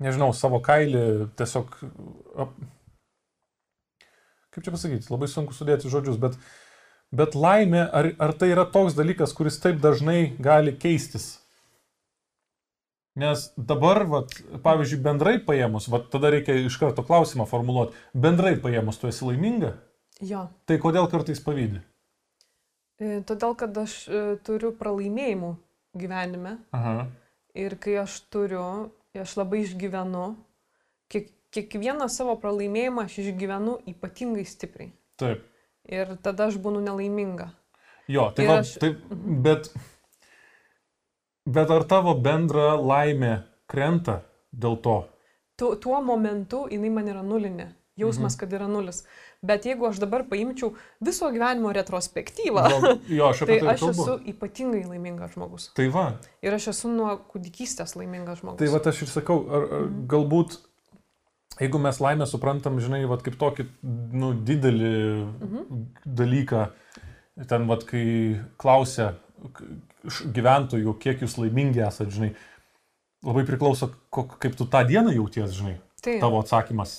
nežinau, savo kailį tiesiog, kaip čia pasakyti, labai sunku sudėti žodžius, bet, bet laimė, ar, ar tai yra toks dalykas, kuris taip dažnai gali keistis? Nes dabar, vat, pavyzdžiui, bendrai paėmus, vat, tada reikia iš karto klausimą formuluoti, bendrai paėmus, tu esi laiminga, Jo. tai kodėl kartais pavydį? E, Todėl, kad aš e, turiu pralaimėjimų gyvenime Aha. ir kai aš turiu, aš labai išgyvenu, kiek, kiekvieną savo pralaimėjimą aš išgyvenu ypatingai stipriai. Taip. Ir tada aš būnu nelaiminga. Jo, tai va, aš- taip, bet Bet ar tavo bendra laimė krenta dėl to? Tu, tuo momentu jinai man yra nulinė. Jausmas, mhm. kad yra nulis. Bet jeigu aš dabar paimčiau viso gyvenimo retrospektyvą, Gal, jo, aš [laughs] tai tai aš kalbu. esu ypatingai laimingas žmogus. Tai va, Ir aš esu nuo kūdikystės laimingas žmogus. tai va aš ir sakau, ar, ar Mhm. galbūt, jeigu mes laimę suprantam, žinai, va kaip tokį, nu, didelį Mhm. dalyką, ten, va, kai klausia gyventojų, kiek jūs laimingi esate, žinai, labai priklauso, kok, kaip tu tą dieną jauties, žinai. Taip. Tavo atsakymas,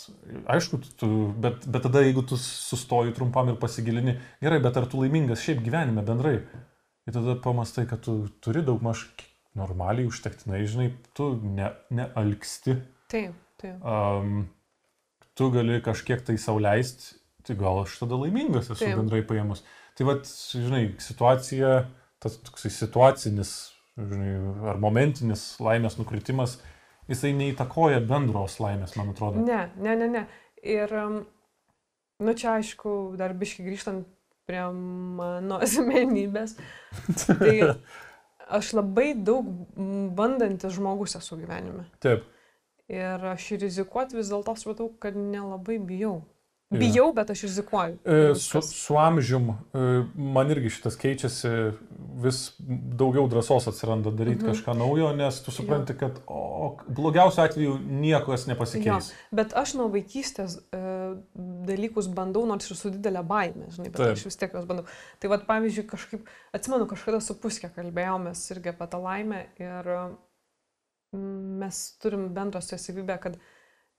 aišku, tu, bet, bet tada jeigu tu sustoji trumpam ir pasigilini, gerai, bet ar tu laimingas šiaip gyvenime bendrai? Ir tada pamastai, kad tu turi daug maž normaliai, užtektinai, žinai, tu ne, nealksti, Taip, taip. um, tu gali kažkiek tai sauliaisti, tai gal aš tada laimingas esu Taip. bendrai paėmus. Tai vad, žinai, situacija, tas toksai situacinis, žinai, ar momentinis laimės nukritimas, jisai neįtakoja bendros laimės, man atrodo. Ne, ne, ne, ne. Ir, um, nu čia aišku, dar biškai grįžtant prie mano [laughs] asmenybės, tai aš labai daug bandantis žmogus esu gyvenime. Taip. Ir aš rizikuoti vis dėlto supratau, kad nelabai bijau. Jo. Bijau, bet aš rizikuoju. E, Su, su amžium e, man irgi šitas keičiasi, vis daugiau drąsos atsiranda daryti Mhm. kažką naujo, nes tu supranti, kad o, blogiausiu atveju niekas nepasikeis. Bet aš nuo vaikystės e, dalykus bandau, nors ir su didelė baime, žinai, bet Taip. Aš vis tiek juos bandau. Tai vad, pavyzdžiui, kažkaip, atsimenu, kažkada su puskė kalbėjomės irgi apie tą laimę ir mm, mes turim bendrą su savybę, kad,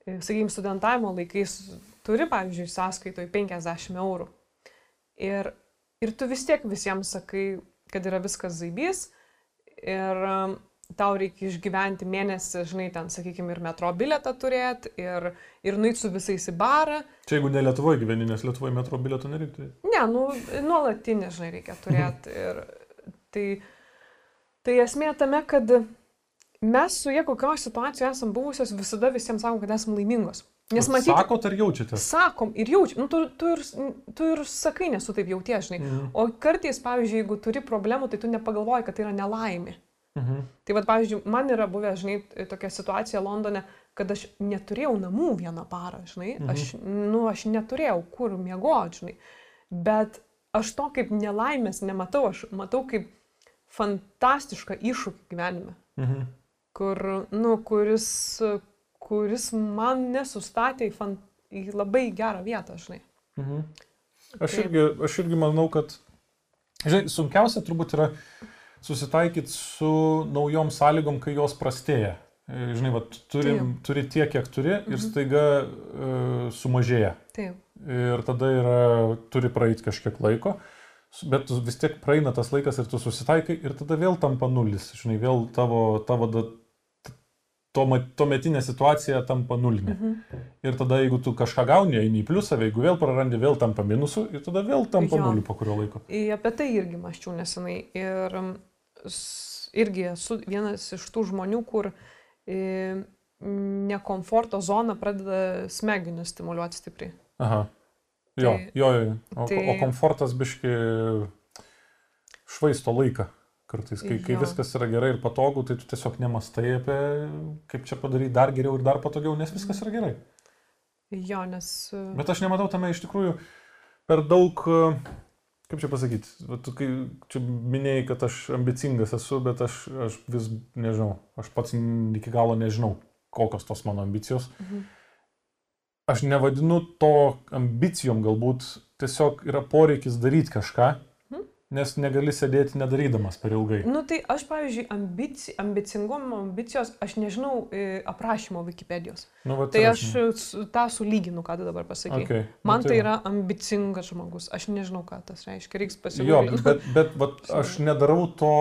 sakykime, studentavimo laikais turi, pavyzdžiui, sąskaitoj 50 eurų. Ir, ir tu vis tiek visiems sakai, kad yra viskas zaibys ir um, tau reikia išgyventi mėnesį, žinai, ten, sakykime, ir metro biletą turėti, ir, ir nueit su visais į barą. Čia jeigu ne Lietuvoje gyveni, nes Lietuvoje metro bilietų nereiktų. Ne, nu, nuolatinį, žinai, reikia turėti. Ir tai, tai esmė tame, kad mes su jie kokioje situacijoje esam buvusios, visada visiems sakom, kad esam laimingos. Nes matyti, Sakot ar jaučiatės? sakom ir jaučiam, nu, tu, tu, ir, tu ir sakai, nesu taip jauties, žinai. Mhm. O kartais, pavyzdžiui, jeigu turi problemų, tai tu nepagalvoji, kad tai yra nelaimė. Mhm. Tai vad, pavyzdžiui, man yra buvę, žinai, tokia situacija Londone, kad aš neturėjau namų vieną parą, žinai, Mhm. aš, nu, aš neturėjau kur miegoti, žinai, bet aš to kaip nelaimės nematau, aš matau kaip fantastišką iššūkį gyvenime, Mhm. Kur, nu, kuris, kuris man nesustatė į, fan, į labai gerą vietą, žinai. Mhm. Aš Taip. irgi, aš irgi manau, kad, žinai, sunkiausia turbūt yra susitaikyti su naujom sąlygom, kai jos prastėja. E, Žinai, va, turi, Taip. turi tiek, kiek turi ir Mhm. staiga uh, sumažėja. Taip, Ir tada yra, turi praeiti kažkiek laiko, s- bet vis tiek praeina tas laikas ir tu susitaikai ir tada vėl tampa nulis. Žinai, vėl tavo, tavo tuo tuometinė situacija tampa nulinė. mhm. Ir tada, jeigu tu kažką gauni, eini į pliusą, jeigu vėl prarandi, vėl tampa minusu ir tada vėl tampa Jo. nuliu po kurio laiko. I Apie tai irgi maščiau nesenai. Ir irgi esu vienas iš tų žmonių, kur e, nekomforto zona pradeda smegenis stimuliuoti stipriai. Aha. Jo, Tai- jo, jo. O, tai- o komfortas biški švaisto laiką. Kartais, kai, kai Jo. viskas yra gerai ir patogu, tai tu tiesiog nemastai apie kaip čia padaryti dar geriau ir dar patogiau, nes viskas yra gerai. Jo, nes... e, Bet aš nematau tame iš tikrųjų per daug, e, kaip čia pasakyti, tu kai čia minėjai, kad aš ambicingas esu, bet aš, aš vis nežinau, aš pats iki galo nežinau, kokios tos mano ambicijos. Mhm. Aš nevadinu to ambicijom, galbūt tiesiog yra poreikis daryti kažką, Mhm. Nes negali sėdėti nedarydamas per ilgai. Nu tai aš, pavyzdžiui, ambici, ambicingumo ambicijos, aš nežinau e, aprašymo Wikipedijos. Nu, va, Tai aš su- tą sulyginu, ką tu dabar pasakai. Okay. Man tai yra ambicingas žmogus. Aš nežinau, ką tas reiškia. Reiks Jo, pasižiūrėti. bet, bet [laughs] vat, aš nedarau to,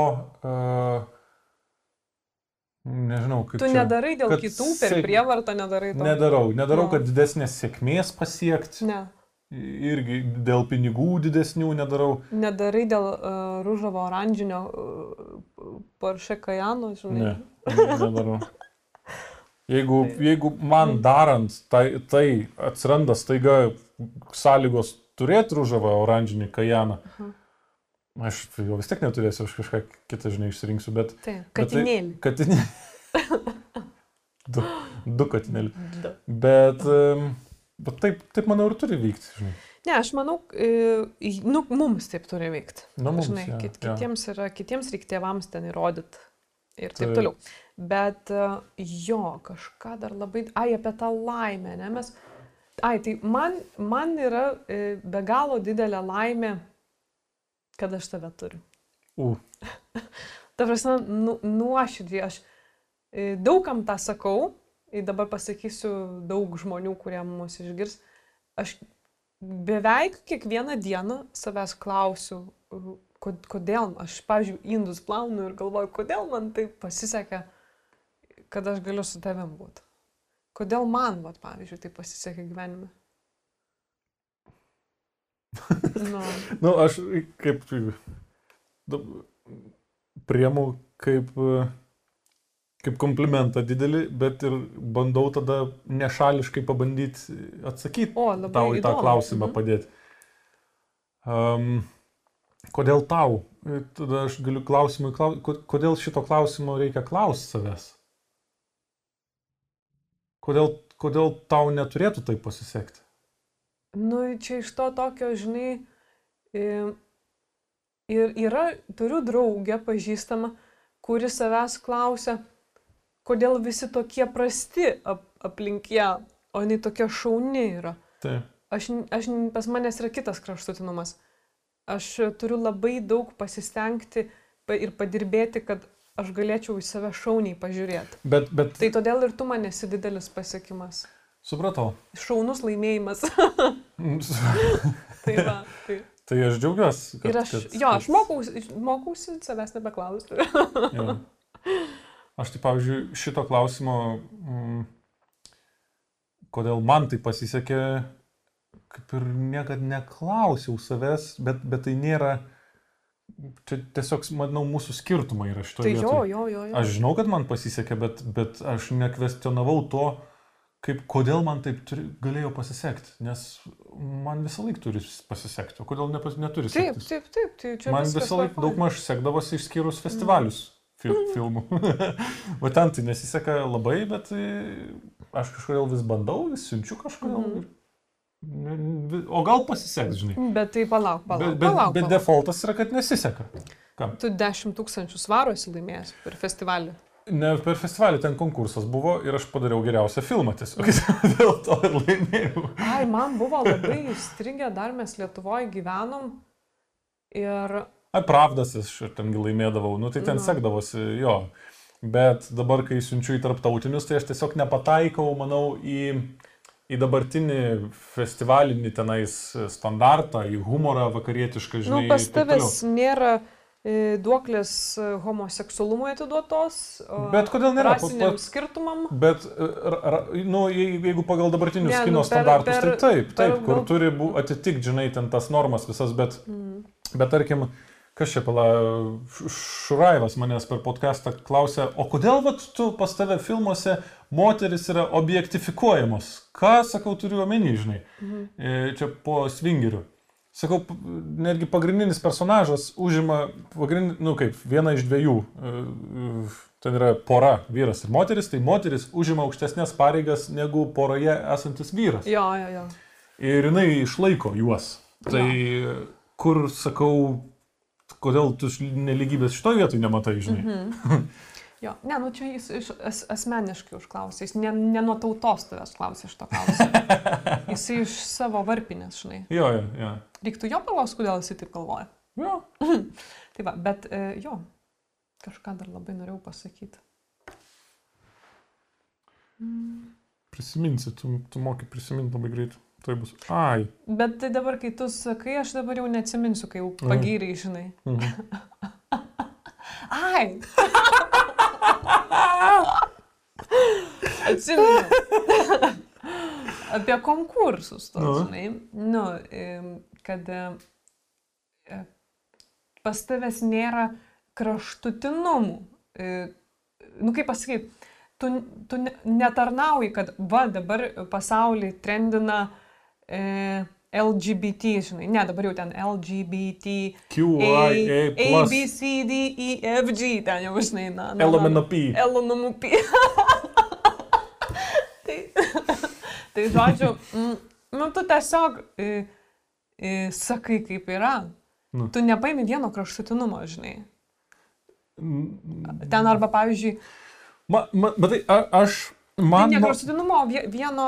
uh, nežinau, kaip Tu čia. nedarai dėl kitų, per prievartą nedarai to. Nedarau, nedarau, Jo. kad didesnės sėkmės pasiekti. Ne. Irgi dėl pinigų didesnių nedarau. Nedarai dėl uh, rūžavo oranžinio uh, Porsche Kajano, žinai. Ne, nedarau. Jeigu, jeigu man darant tai, tai atsiranda staiga sąlygos turėti rūžavą oranžinį kajaną, Aha. Aš jo vis tiek neturėsiu, aš kažką kitą, žinai, išsirinksiu, bet... Taip, bet tai- katinėlį. Katinėlį. [laughs] du, du katinėlį. Du. Bet, em, bet taip, taip, manau, ir turi vykti, žinai. Ne, aš manau, e, nu, mums taip turi veikti. Nu, mums, Žinai, jo, kit, kitiems, yra, kitiems reikia tėvams ten įrodyti ir taip Taip. toliau. Bet e, jo, kažką dar labai... Ai, apie tą laimę, ne? Mes... Ai, tai man, man yra e, be galo didelė laimė, kad aš tave turiu. U, [laughs] Ta prasme, nu, nuoširdžiai, aš daugam tą sakau, dabar pasakysiu daug žmonių, kurie mus išgirs. Aš beveik kiekvieną dieną savęs klausiu, kod- kodėl aš, pavyzdžiui, indus plaunu ir galvoju, kodėl man taip pasisekė, kad aš galiu su tavim būti. Kodėl man, vat, pavyzdžiui, tai pasisekė gyvenime. [laughs] Nu, Nu, aš kaip nu, priemu kaip, kaip komplimentą didelį, bet ir bandau tada nešališkai pabandyti atsakyti o, tau į tą įdomu. klausimą Mhm. padėti. Um, kodėl tau? Ir Tada aš galiu klausimui, klau, ko- kodėl šito klausimo reikia klausti savęs? Kodėl, kodėl tau neturėtų tai pasisekti? Nu, čia iš to tokio, žinai, i- ir yra, turiu draugę pažįstamą, kuri savęs klausia, kodėl visi tokie prasti ap, aplink ją, o jinai tokia šauni yra. Taip. Aš, aš, pas manęs yra kitas kraštutinumas. Aš turiu labai daug pasistengti pa- ir padirbėti, kad aš galėčiau į save šauniai pažiūrėti. Bet, bet Tai todėl ir tu man esi didelis pasiekimas. supratau. Šaunus laimėjimas. [laughs] tai va, tai. Tai aš džiaugiuosi. Ir aš, jo, aš mokausi, mokausi savęs nebeklausti. [laughs] Aš tai, pavyzdžiui, šito klausimo, mm, kodėl man tai pasisekė, kaip ir niekada neklausiau savęs, bet, bet tai nėra, čia tiesiog, manau, mūsų skirtumai yra šito. Tai jo, jo, jo. jo. Aš žinau, kad man pasisekė, bet, bet aš nekvestionavau to, kaip, kodėl man taip turi, galėjo pasisekti, nes man visą laiką turi pasisekti, o kodėl nepas, neturi Taip, sektis. taip, taip, tai čia Man visą laiką daug maž sekdavosi išskyrus festivalius fil filmų. [laughs] o ten tai nesiseka labai, bet e, aš kažkodėl vis bandau, vis siunčiu kažkodėl. Ne- ne- O gal pasiseks, žinai. Bet tai palauk, palauk. Bet, bet, palauk, bet palauk. defaultas yra, kad nesiseka. Tu 10 tūkstančių svarų esi laimėjęs per festivalį. Ne per festivalį ten konkursas buvo ir aš padariau geriausią filmą tiesiog. [laughs] Dėl to ir laimėjau. Ai, man buvo labai įstrigę, dar mes Lietuvoje gyvenom. Ir Ai, pravdas aš tengi laimėdavau, nu tai ten Nu. sekdavosi, jo. Bet dabar, kai siunčiu į tarptautinius, tai aš tiesiog nepataikau, manau, į, į dabartinį festivalinį tenais standartą, į humorą vakarietišką, žinai. nu, pas tavęs nėra e, duoklės e, homoseksualumui atiduotos. Bet kodėl nėra? Rasiniam pa- skirtumam. Bet, ra, ra, nu, jei- jeigu pagal dabartinius Ne, kino nu, per- standartus, per- tai taip, taip, per- kur turi bu- atitikti, žinai, ten tas normas visas, bet, Mm. bet tarkim, kas čia pala, Šuraivas manęs per podcastą klausė, o kodėl vat, tu pas tave filmuose moteris yra objektifikuojamos? Ką, sakau, turiu omeny, žinai, Mhm. e, čia po svingeriu. Sakau, netgi pagrindinis personažas užima, pagrind, nu kaip, vieną iš dviejų. e, e, Ten yra pora, vyras ir moteris, tai moteris užima aukštesnės pareigas negu poroje esantis vyras. Jo, jo, jo. Ir jinai išlaiko juos. Tai kur, sakau, kodėl tu neligybės šitoje vietoje nematai, žinai. Mhm. Jo, ne, nu čia jis iš, as, asmeniškai užklausė, jis ne, ne nuo tautos tavęs klausė šito klausimo. [laughs] Jis iš savo varpinės, žinai. Jo, jo, jo. Reiktų jo paklausti, kodėl jis taip galvoja. jo. [laughs] Tai va, bet e, jo, kažką dar labai norėjau pasakyti. Prisiminsi, tu, tu moki prisiminti labai greit. Tai bus. Ai. Bet tai dabar, kai tu sakai, aš dabar jau neatsiminsiu, kai jau Mhm. pagyrai, žinai. Mhm. [laughs] Ai! [laughs] Atsimenu. [laughs] Apie konkursus, to, Nu. žinai. Nu, kad e, e, pas tavęs nėra kraštutinumų. E, Nu, kaip pasakyti, tu, tu ne- netarnauji, kad va dabar pasaulį trendina e, LGBT, žinai, ne, dabar jau ten LGBT, QIA A, B, C, D, E, F, G, ten jau, žinai, na. LMNP. LNMP. [laughs] tai, [laughs] tai, žodžiu, mm, nu, tu tiesiog e, e, sakai, kaip yra. Nu. Tu nepaimi vieno kraštutinumo, žinai. Ten arba, pavyzdžiui, Ma, ma, matai, a, aš, tai man... ne nu- kraštutinumo, vie- vieno...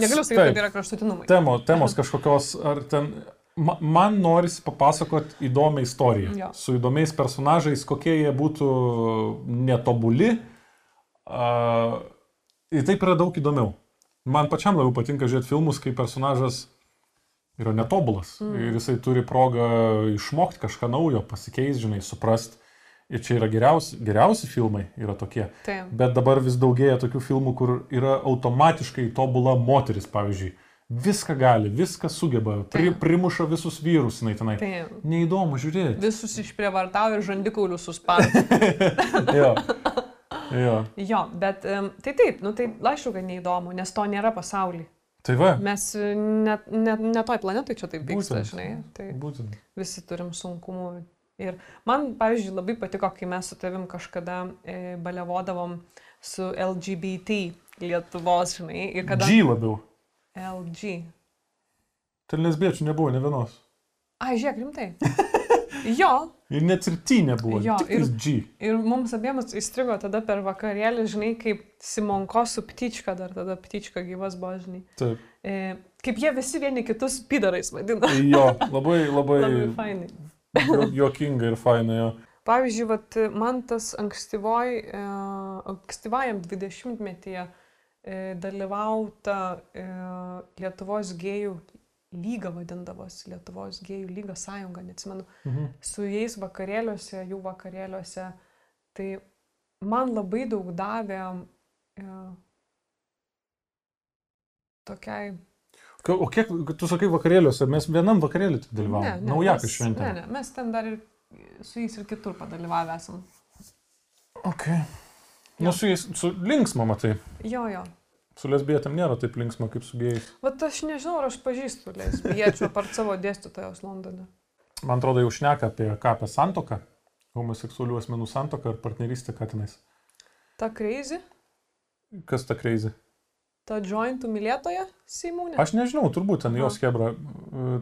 Negaliu sakyti, kad yra kraštutinumai. temo, temos kažkokios, ar ten... Ma, man norisi papasakoti įdomią istoriją. Jo. Su įdomiais personažais, kokie jie būtų netobuli. Uh, ir taip yra daug įdomiau. Man pačiam labiau patinka žiūrėti filmus, kai personažas yra netobulas. Mm. Ir jisai turi progą išmokti kažką naujo, pasikeis, žinai, suprast. Ir čia yra geriausi, geriausi filmai, yra tokie. Taip. Bet dabar vis daugėja tokių filmų, kur yra automatiškai tobula moteris, pavyzdžiui. Viską gali, viską sugeba, pri, primuša visus vyrus, jinai tenai. Taip. Neįdomu žiūrėti. Visus išprievartavo ir žandikaulių suspaudė. [laughs] jo. jo. jo, bet tai taip, nu tai aišku, kad neįdomu, nes to nėra pasaulyje. Tai va. Mes e, net ne, ne toj planetai čia taip vyksta, Būtent. žinai. Tai Būtent. visi turim sunkumų. Ir man, pavyzdžiui, labai patiko, kai mes su tavim kažkada e, balevodavom su LGBT Lietuvos, žinai. Ir kada... G labiau. LG. Ten lesbiečių nebuvo ne vienos. Ai, žiūrėk, rimtai. [laughs] jo, Ir net ir T nebuvo. Jo, ir- G. ir mums abiems įstrigo tada per vakarėlį, žinai, kaip Simonko su Ptička, dar tada Ptička gyvas buvo, žinai. Taip. E, kaip jie visi vieni kitus pidarais vadina. Jo, [laughs] labai, labai, Labai fainai. Jo- juokinga ir faina jo. Pavyzdžiui, vat, man tas ankstyvoj, e, ankstyvajam 20-metyje e, dalyvauta e, Lietuvos gėjų lyga vadindavosi, Lietuvos gėjų lyga sąjunga, neatsimenu, Mhm. su jais vakarėliuose, jų vakarėliuose. Tai man labai daug davė e, tokiai... O kiek, tu sakai vakarėliuose, mes vienam vakarėlį tik dalyvavom. Naujakas šventė. Ne, ne, mes ten dar ir su jais ir kitur padalyvavę esam. Ok. Jo. Nu, su jais, su linksma, matai. Jo, jo. Su lesbietėm nėra taip linksma kaip su gėjais. Vat aš nežinau, ar aš pažįstu lesbiečių apart savo dėstytojos Londone. Man atrodo, jau šneka apie ką, apie santoką, homoseksualių asmenų santoką ar partnerystę katinais. Ta crazy, Kas ta kreizė? Ta jointų mylėtoja Simūnė. Aš nežinau, turbūt ten jos kebra.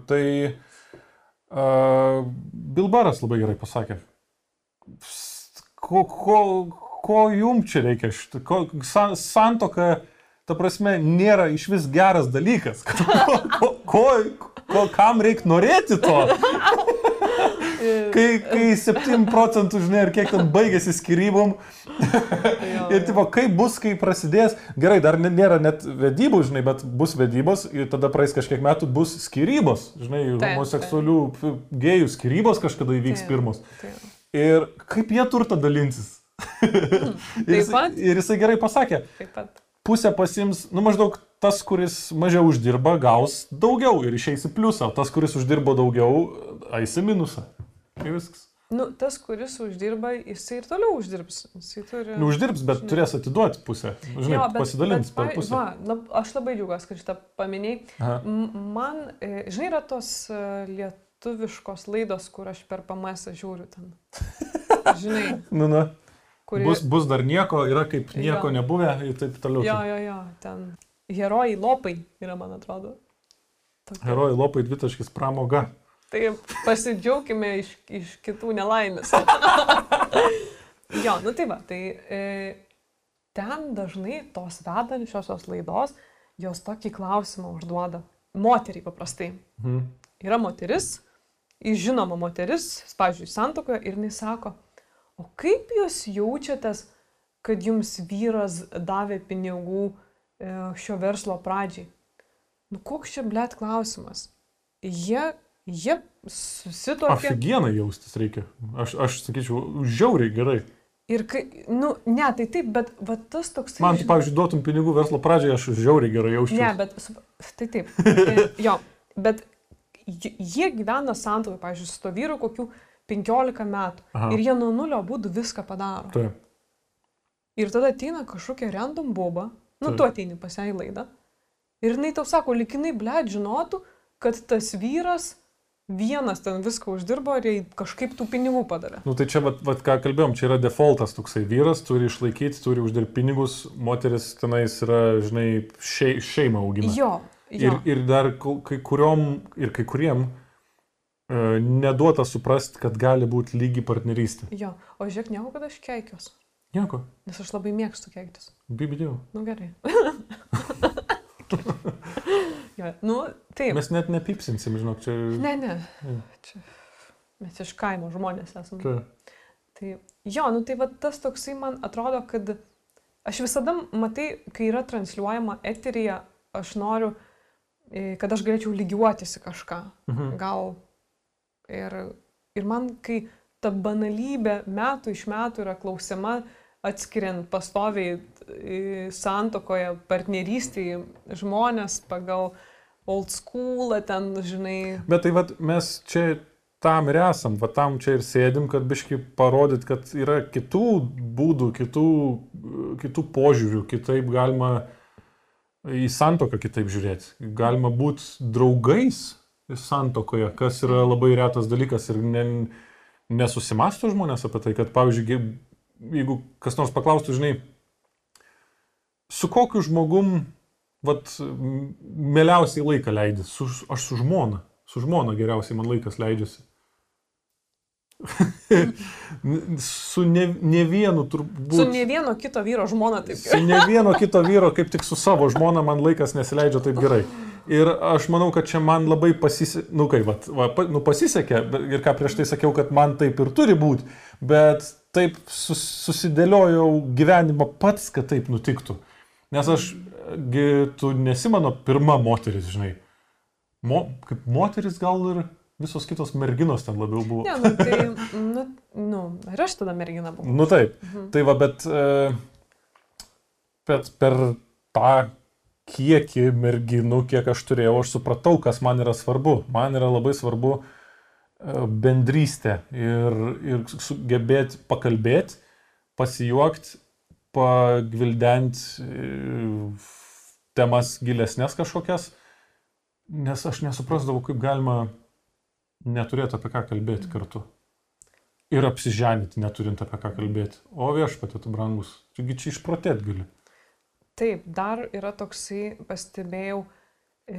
Tai uh, Bilbaras labai gerai pasakė. Ko, ko, ko jum čia reikia? Šit- Ko, san, santoka, ta prasme, nėra iš vis geras dalykas. [laughs] Ko, ko, ko, ko, kam reikia norėti to? Kai, kai 7 procentų, žinai, ir kiek ten baigėsi skirybom. Ir tipo, kaip bus, kai prasidės, gerai, dar nėra net vedybų, žinai, bet bus vedybos ir tada praeis kažkiek metų bus skirybos, žinai, Taip, homoseksualių gėjų skirybos kažkada įvyks Taip. pirmus. Tai, Ir kaip jie turtą dalinsis? ir, Taip jisai, ir jisai gerai pasakė, taip pat. pusę pasims, nu maždaug tas, kuris mažiau uždirba, gaus daugiau ir išeis į pliusą, o tas, kuris uždirbo daugiau, eis į minusą. Ir viskas. Nu, tas, kuris uždirba, jisai ir toliau uždirbs. Jisai turi... Nu, uždirbs, bet Žinai. turės atiduoti pusę. Žinai, Jo, pasidalins bet, per pusę. Va, lab, aš labai džiaugiuosi, kad šitą paminėjai. Man, e, žinai, yra tos e, lietuviškos laidos, kur aš per PMS žiūriu ten. [laughs] Žinai, Nu, nu. kur Bus, bus dar nieko, yra kaip nieko Jo. nebuvę ir taip toliau. Jo, jo, jo, ten. Herojai lopai yra, man atrodo. Tokie. Herojai lopai dvitaškis pramoga. Tai pasidžiaugime iš, iš kitų nelaimės. jo, nu tai va, tai e, ten dažnai tos vedančiosios laidos, jos tokį klausimą užduoda. Moteriai paprastai. Mhm. Yra moteris, žinoma moteris, pavyzdžiui, santokoje ir jis sako, o kaip jūs jaučiatės, kad jums vyras davė pinigų e, šio verslo pradžiai? Nu, koks čia blėt klausimas? Jie, jie susitokė. Aфиgenai jaustis reikia. Aš, aš sakyčiau, žiauriai gerai. Ir kai, nu, ne, tai taip, bet va, tas toks... Man, tu, pavyzdžiui, duotum pinigų verslo pradžiai, aš žiauriai gerai jausčiau. Ne, bet, tai taip. [laughs] Jo, bet jie gyvena santokai, pavyzdžiui, su to vyru kokių 15 metų. Aha. Ir jie nuo nulio būdų viską padaro. Taip. Ir tada ateina kažkokia random boba, nu Taip. tu ateini pas ją į laidą. Ir jinai tau sako, likinai, ble, žinotų, kad tas vyras vienas ten viską uždirbo ir jai kažkaip tų pinigų padarė. Nu tai čia, vat, vat, ką kalbėjom, čia yra defaultas toksai vyras, turi išlaikyti, turi uždirbti pinigus, moteris tenais yra, žinai, šei, šeimą augina. Jo, jo. Ir, ir dar kai kuriom, ir kai kuriem e, neduota suprasti, kad gali būti lygi partnerystė. jo. O žiūrėk, nieko, kad aš keikiuos. Nieko, Nes aš labai mėgstu keiktis. bibidėjau. Nu gerai. [laughs] [laughs] jo, nu, taip. Mes net nepipsinsim, žinok, čia... Ne, ne. Mm. Čia, mes iš kaimo žmonės esame. čia. Tai jo, nu tai va tas toksai man atrodo, kad aš visada, matai, kai yra transliuojama eterija, aš noriu, e, kad aš galėčiau lygiuotis į kažką. Mhm. Gal ir, ir man, kai ta banalybė metų iš metų yra klausima, atskiriant pastoviai santokoje, partnerystėje žmonės pagal old school, ten, žinai, Bet tai vat, mes čia tam ir esam, va tam čia ir sėdim, kad biški parodyt, kad yra kitų būdų, kitų, kitų požiūrių, kitaip galima į santoką kitaip žiūrėti. Galima būti draugais santokoje, kas yra labai retas dalykas ir ne, nesusimastų žmonės apie tai, kad pavyzdžiui, jeigu kas nors paklaustų, žinai, su kokiu žmogum vat, mieliausiai laiką leidži? Su, aš su žmona. Su žmona geriausiai man laikas leidžiasi. [laughs] su ne, ne vienu turbūt. su ne vieno kito vyro žmona taip. Su ne vieno kito vyro, kaip tik su savo žmona man laikas nesileidžia taip gerai. Ir aš manau, kad čia man labai pasisekė, nu kaip, va, pa- nu pasisekė, ir ką prieš tai sakiau, kad man taip ir turi būti, bet taip sus, susidėliojau gyvenimą pats, kad taip nutiktų. Nes aš, gi, tu nesi mano pirma moteris, žinai. Mo, kaip moteris gal ir visos kitos merginos ten labiau buvo. Ne, nu, tai, nu, nu, ir aš tada mergina buvau. Nu taip. Mhm. Tai va, bet, e, bet per tą kiekį merginų, kiek aš turėjau, aš supratau, kas man yra svarbu. Man yra labai svarbu e, bendrystė ir, ir sugebėti pakalbėti, pasijuokti, pagvildenti temas gilesnės kažkokias, nes aš nesuprasdavau, kaip galima neturėti apie ką kalbėti kartu. Ir apsiženyti, neturint apie ką kalbėti. O viešpatė, tu brangus, taigi čia išprotėt gali. Taip, dar yra toksai, pastebėjau, e,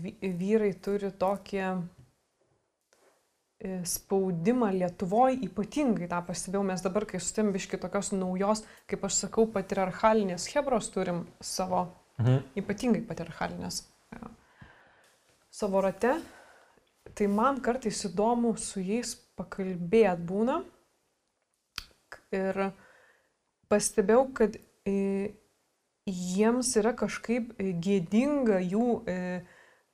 vy- vyrai turi tokį e, spaudimą Lietuvoje, ypatingai tą pastebėjau, mes dabar, kai sutim biški tokios naujos, kaip aš sakau, patriarchalinės hebros turim savo, Mhm. ypatingai patriarchalinės e, savo rate, tai man kartais įdomu su jais pakalbėt būna. Ir pastebėjau, kad e, jiems yra kažkaip e, gėdinga jų e,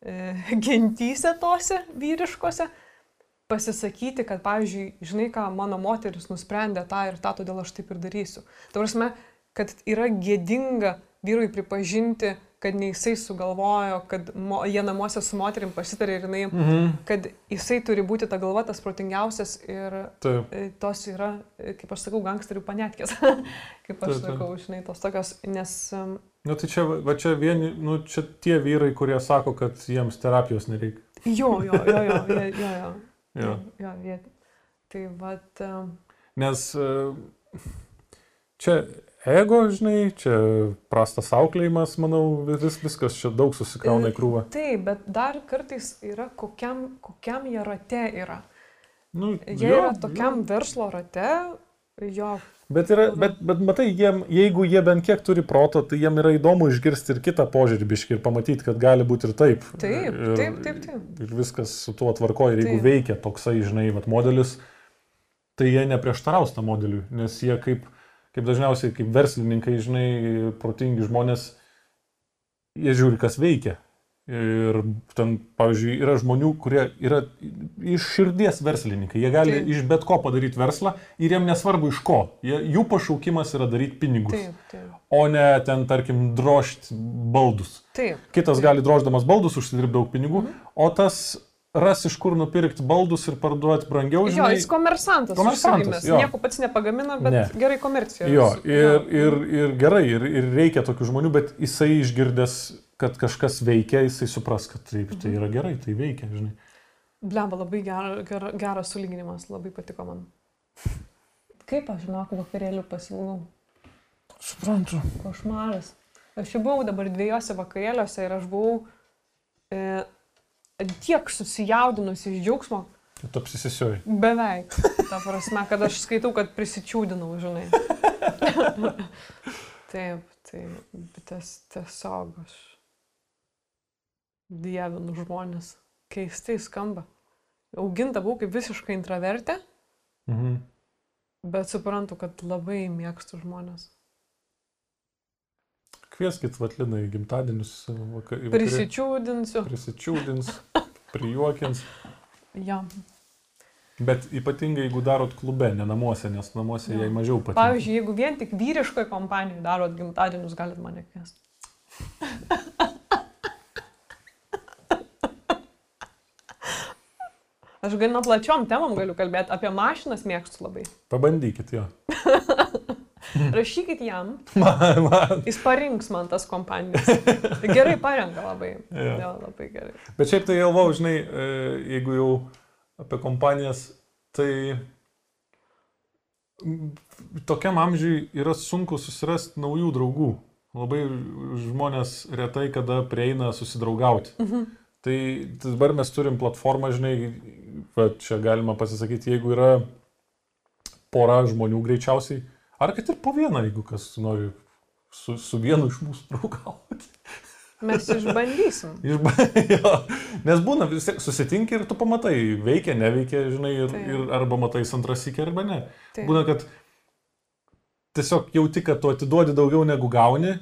[laughs] gentyse tose vyriškose pasisakyti, kad, pavyzdžiui, žinai ką, mano moteris nusprendė tą ir tą, todėl aš taip ir darysiu. Ta prasme, kad yra gėdinga vyrui pripažinti, kad ne jisai sugalvojo, kad mo, jie namuose su moterim pasitarė ir jinai, Mhm. kad jisai turi būti ta galva tas protingiausias ir Taip. e, tos yra, kaip aš sakau, gangsterių panetkės. [laughs] kaip aš Taip, taip. sakau, žinai, tos tokios, nes... em, Nu tai čia, va čia vieni, nu čia tie vyrai, kurie sako, kad jiems terapijos nereikia. Jo, jo, jo, jo, jo, jo, jo. Jo. jo jie, tai em, Nes e, čia ego, žinai, čia prastas auklėjimas, manau, vis, viskas čia daug susikrauna į krūvą. taip, bet dar kartais yra, kokiam, kokiam jie rate yra. Nu, Jie jo, yra tokiam jo. verslo rate, jo, Bet, yra, bet, bet matai, jiem, jeigu jie bent kiek turi proto, tai jiem yra įdomu išgirsti ir kitą požiūrį biški ir pamatyti, kad gali būti ir taip. Taip, ir, taip, taip, taip. Ir viskas su tuo tvarko. Ir jeigu Taip. veikia toksai, žinai, vat, modelis, tai jie neprieštaraus tam modeliui, nes jie kaip, kaip dažniausiai, kaip verslininkai, žinai, protingi žmonės, jie žiūri, kas veikia. Ir ten, pavyzdžiui, yra žmonių, kurie yra iš širdies verslininkai. Jie gali Taip. iš bet ko padaryti verslą ir jiem nesvarbu iš ko. Jie, jų pašaukimas yra daryti pinigus, taip, taip. o ne ten, tarkim, drožti baldus. Taip. Kitas taip. gali droždamas baldus užsidirbti daug pinigų, Mhm. o tas ras iš kur nupirkti baldus ir parduoti brangiau. Jo, žinai. jis komersantas. Komersantas, jo. Nieko pats nepagamina, bet Ne. gerai komercija. Jo, ir, Jo. ir, ir gerai, ir, ir reikia tokių žmonių, bet jisai išgirdęs kad kažkas veikia, jisai supras, kad taip, tai yra gerai, tai veikia, žinai. Blemba, labai ger, ger, geras sulyginimas, labai patiko man. Kaip aš žinok, vakarėlių pasilgau? Suprantu. Košmaras. Aš jau buvau dabar dviejose vakarėliuose ir aš buvau e, tiek susijaudinusi iš džiaugsmo, Tu apsisisioji. beveik. Ta prasme, kad aš skaitau, kad prisičiūdinau, žinai. [laughs] Taip, tai ties, tiesiog aš dievinu žmonės. Keistai skamba. Auginta buvau kaip visiškai intravertė, Mhm. bet suprantu, kad labai mėgstu žmonės. Kvieskit Vatliną į gimtadienius. Vaka, į vakarė- Prisičiūdinsiu. Prisičiūdins, [laughs] prijuokins. Ja. Bet ypatingai, jeigu darot klube, ne namuose, nes namuose Jo. jai mažiau patinka. Pavyzdžiui, jeigu vien tik vyriškoje kompanijoje darot gimtadienius, galit mane kviesti. [laughs] Aš gana plačiom temom galiu kalbėti, apie mašinas mėgstu labai. Pabandykit jo. [laughs] Rašykit jam, [laughs] Man, man. jis parinks man tas kompanijas. Gerai parenka labai. Jo. Jo, labai gerai. Bet šiaip tai galvau, žinai, e, jeigu jau apie kompanijas, tai tokiam amžiui yra sunku susirasti naujų draugų. Labai žmonės retai kada prieina susidraugauti. Mhm. Tai dabar mes turim platformą, žinai, va, čia galima pasisakyti, jeigu yra pora žmonių greičiausiai, ar kad ir po vieną, jeigu kas nori su, su vienu iš mūsų draugauti. Mes išbandysim. [laughs] Išba... jo. Nes būna, vis tiek susitinki ir tu pamatai, veikia, neveikia, žinai, ir, Taip. ir arba matai antras iki, arba ne. Taip. Būna, kad tiesiog jauti, kad tu atiduodi daugiau negu gauni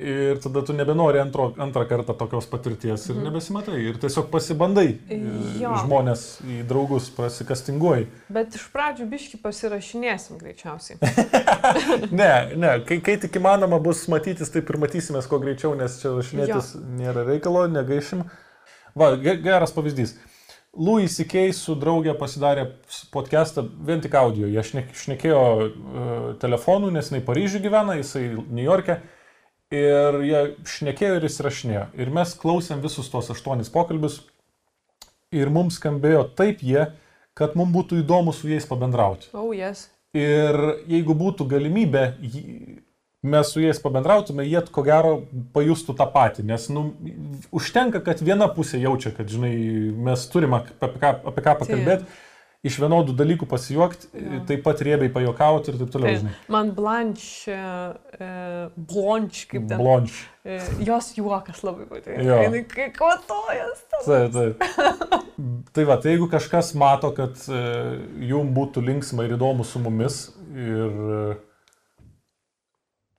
ir tada tu nebenori antro, antrą kartą tokios patirties ir Mhm. nebesimatai. Ir tiesiog pasibandai e, Jo. žmonės į draugus, prasikastinguoji. Bet iš pradžių biški pasirašinėsim greičiausiai. [laughs] Ne, ne, kai, kai tik įmanoma bus matytis, taip ir matysimės kuo greičiau, nes čia rašinėtis nėra reikalo, negaišim. Va, ge- geras pavyzdys. Louis C.K. su draugė pasidarė podcastą vien tik audio. Jie šnek, šnekėjo uh, telefonu, nes jinai Paryžiuje gyvena, jisai New York'e. Ir jie šnekėjo ir įsirašinėjo. Ir mes klausėm visus tos aštuonis pokalbius. Ir mums skambėjo taip jie, kad mums būtų įdomu su jais pabendrauti. Oh, yes. Ir jeigu būtų galimybė, mes su jais pabendrautume, jie ko gero pajustų tą patį, nes nu, užtenka, kad viena pusė jaučia, kad žinai, mes turime apie ką, apie ką pakalbėti, iš vienodų dalykų pasijuokti, Jo. taip pat riebiai pajokauti ir taip toliau, Tai žinai. man Blanche, e, Blonch, kaip ten. Blonš. E, jos juokas labai patinka. Jo. Jinai kai kvatojas. Taip, taip. Tai va, tai jeigu kažkas mato, kad e, jums būtų linksma ir įdomu su mumis ir, e,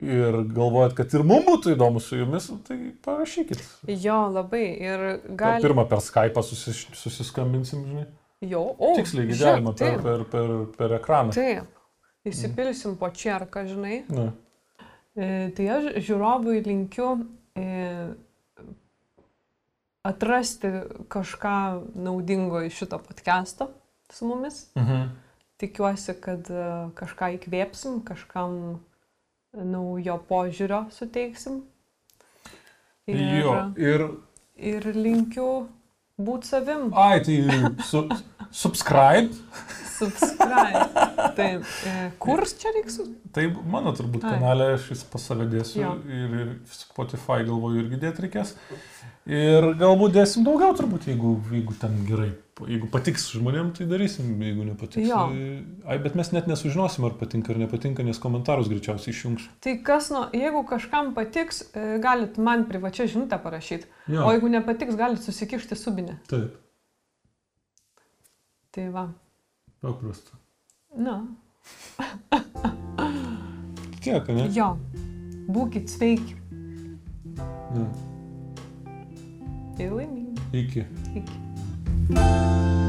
ir galvojat, kad ir mums būtų įdomu su jumis, tai parašykit. Jo, labai. Ir Gal pirmą per Skype susis, susiskambinsim, žinai. Jo, o. Tiksliai, galima per, per, per, per ekraną. Taip. Įsipilsim po čerką, žinai. Na, E, tai aš žiūrovui linkiu e, atrasti kažką naudingo iš šito podcast'o su mumis. mhm. Tikiuosi, kad e, kažką įkvėpsim, kažkam naujo požiūrio suteiksim. Ir, Jo, ir. ir linkiu būti savim. Ai, tai su, subscribe. Subscribe. Taip, e, kurs čia reiks? Tai mano turbūt kanale aš vis pas save dėsiu Jo. ir, ir Spotify galvoju irgi dėti reikės. Ir galbūt dėsim daugiau turbūt, jeigu, jeigu ten gerai. Jeigu patiks žmonėm, tai darysim, jeigu nepatiks. Jo. Tai... Ai, bet mes net nesužinosim, ar patinka ar nepatinka, nes komentarus greičiausiai išjungsiu. Tai kas, nu, jeigu kažkam patiks, e, galit man privačią žinutę parašyti. Jo. O jeigu nepatiks, galit susikišti subinę. Taip, Tai va. paprasta. Na. Tiek, ne? Jo. Būkit sveiki Ja. ir laimingi. Iki. Iki.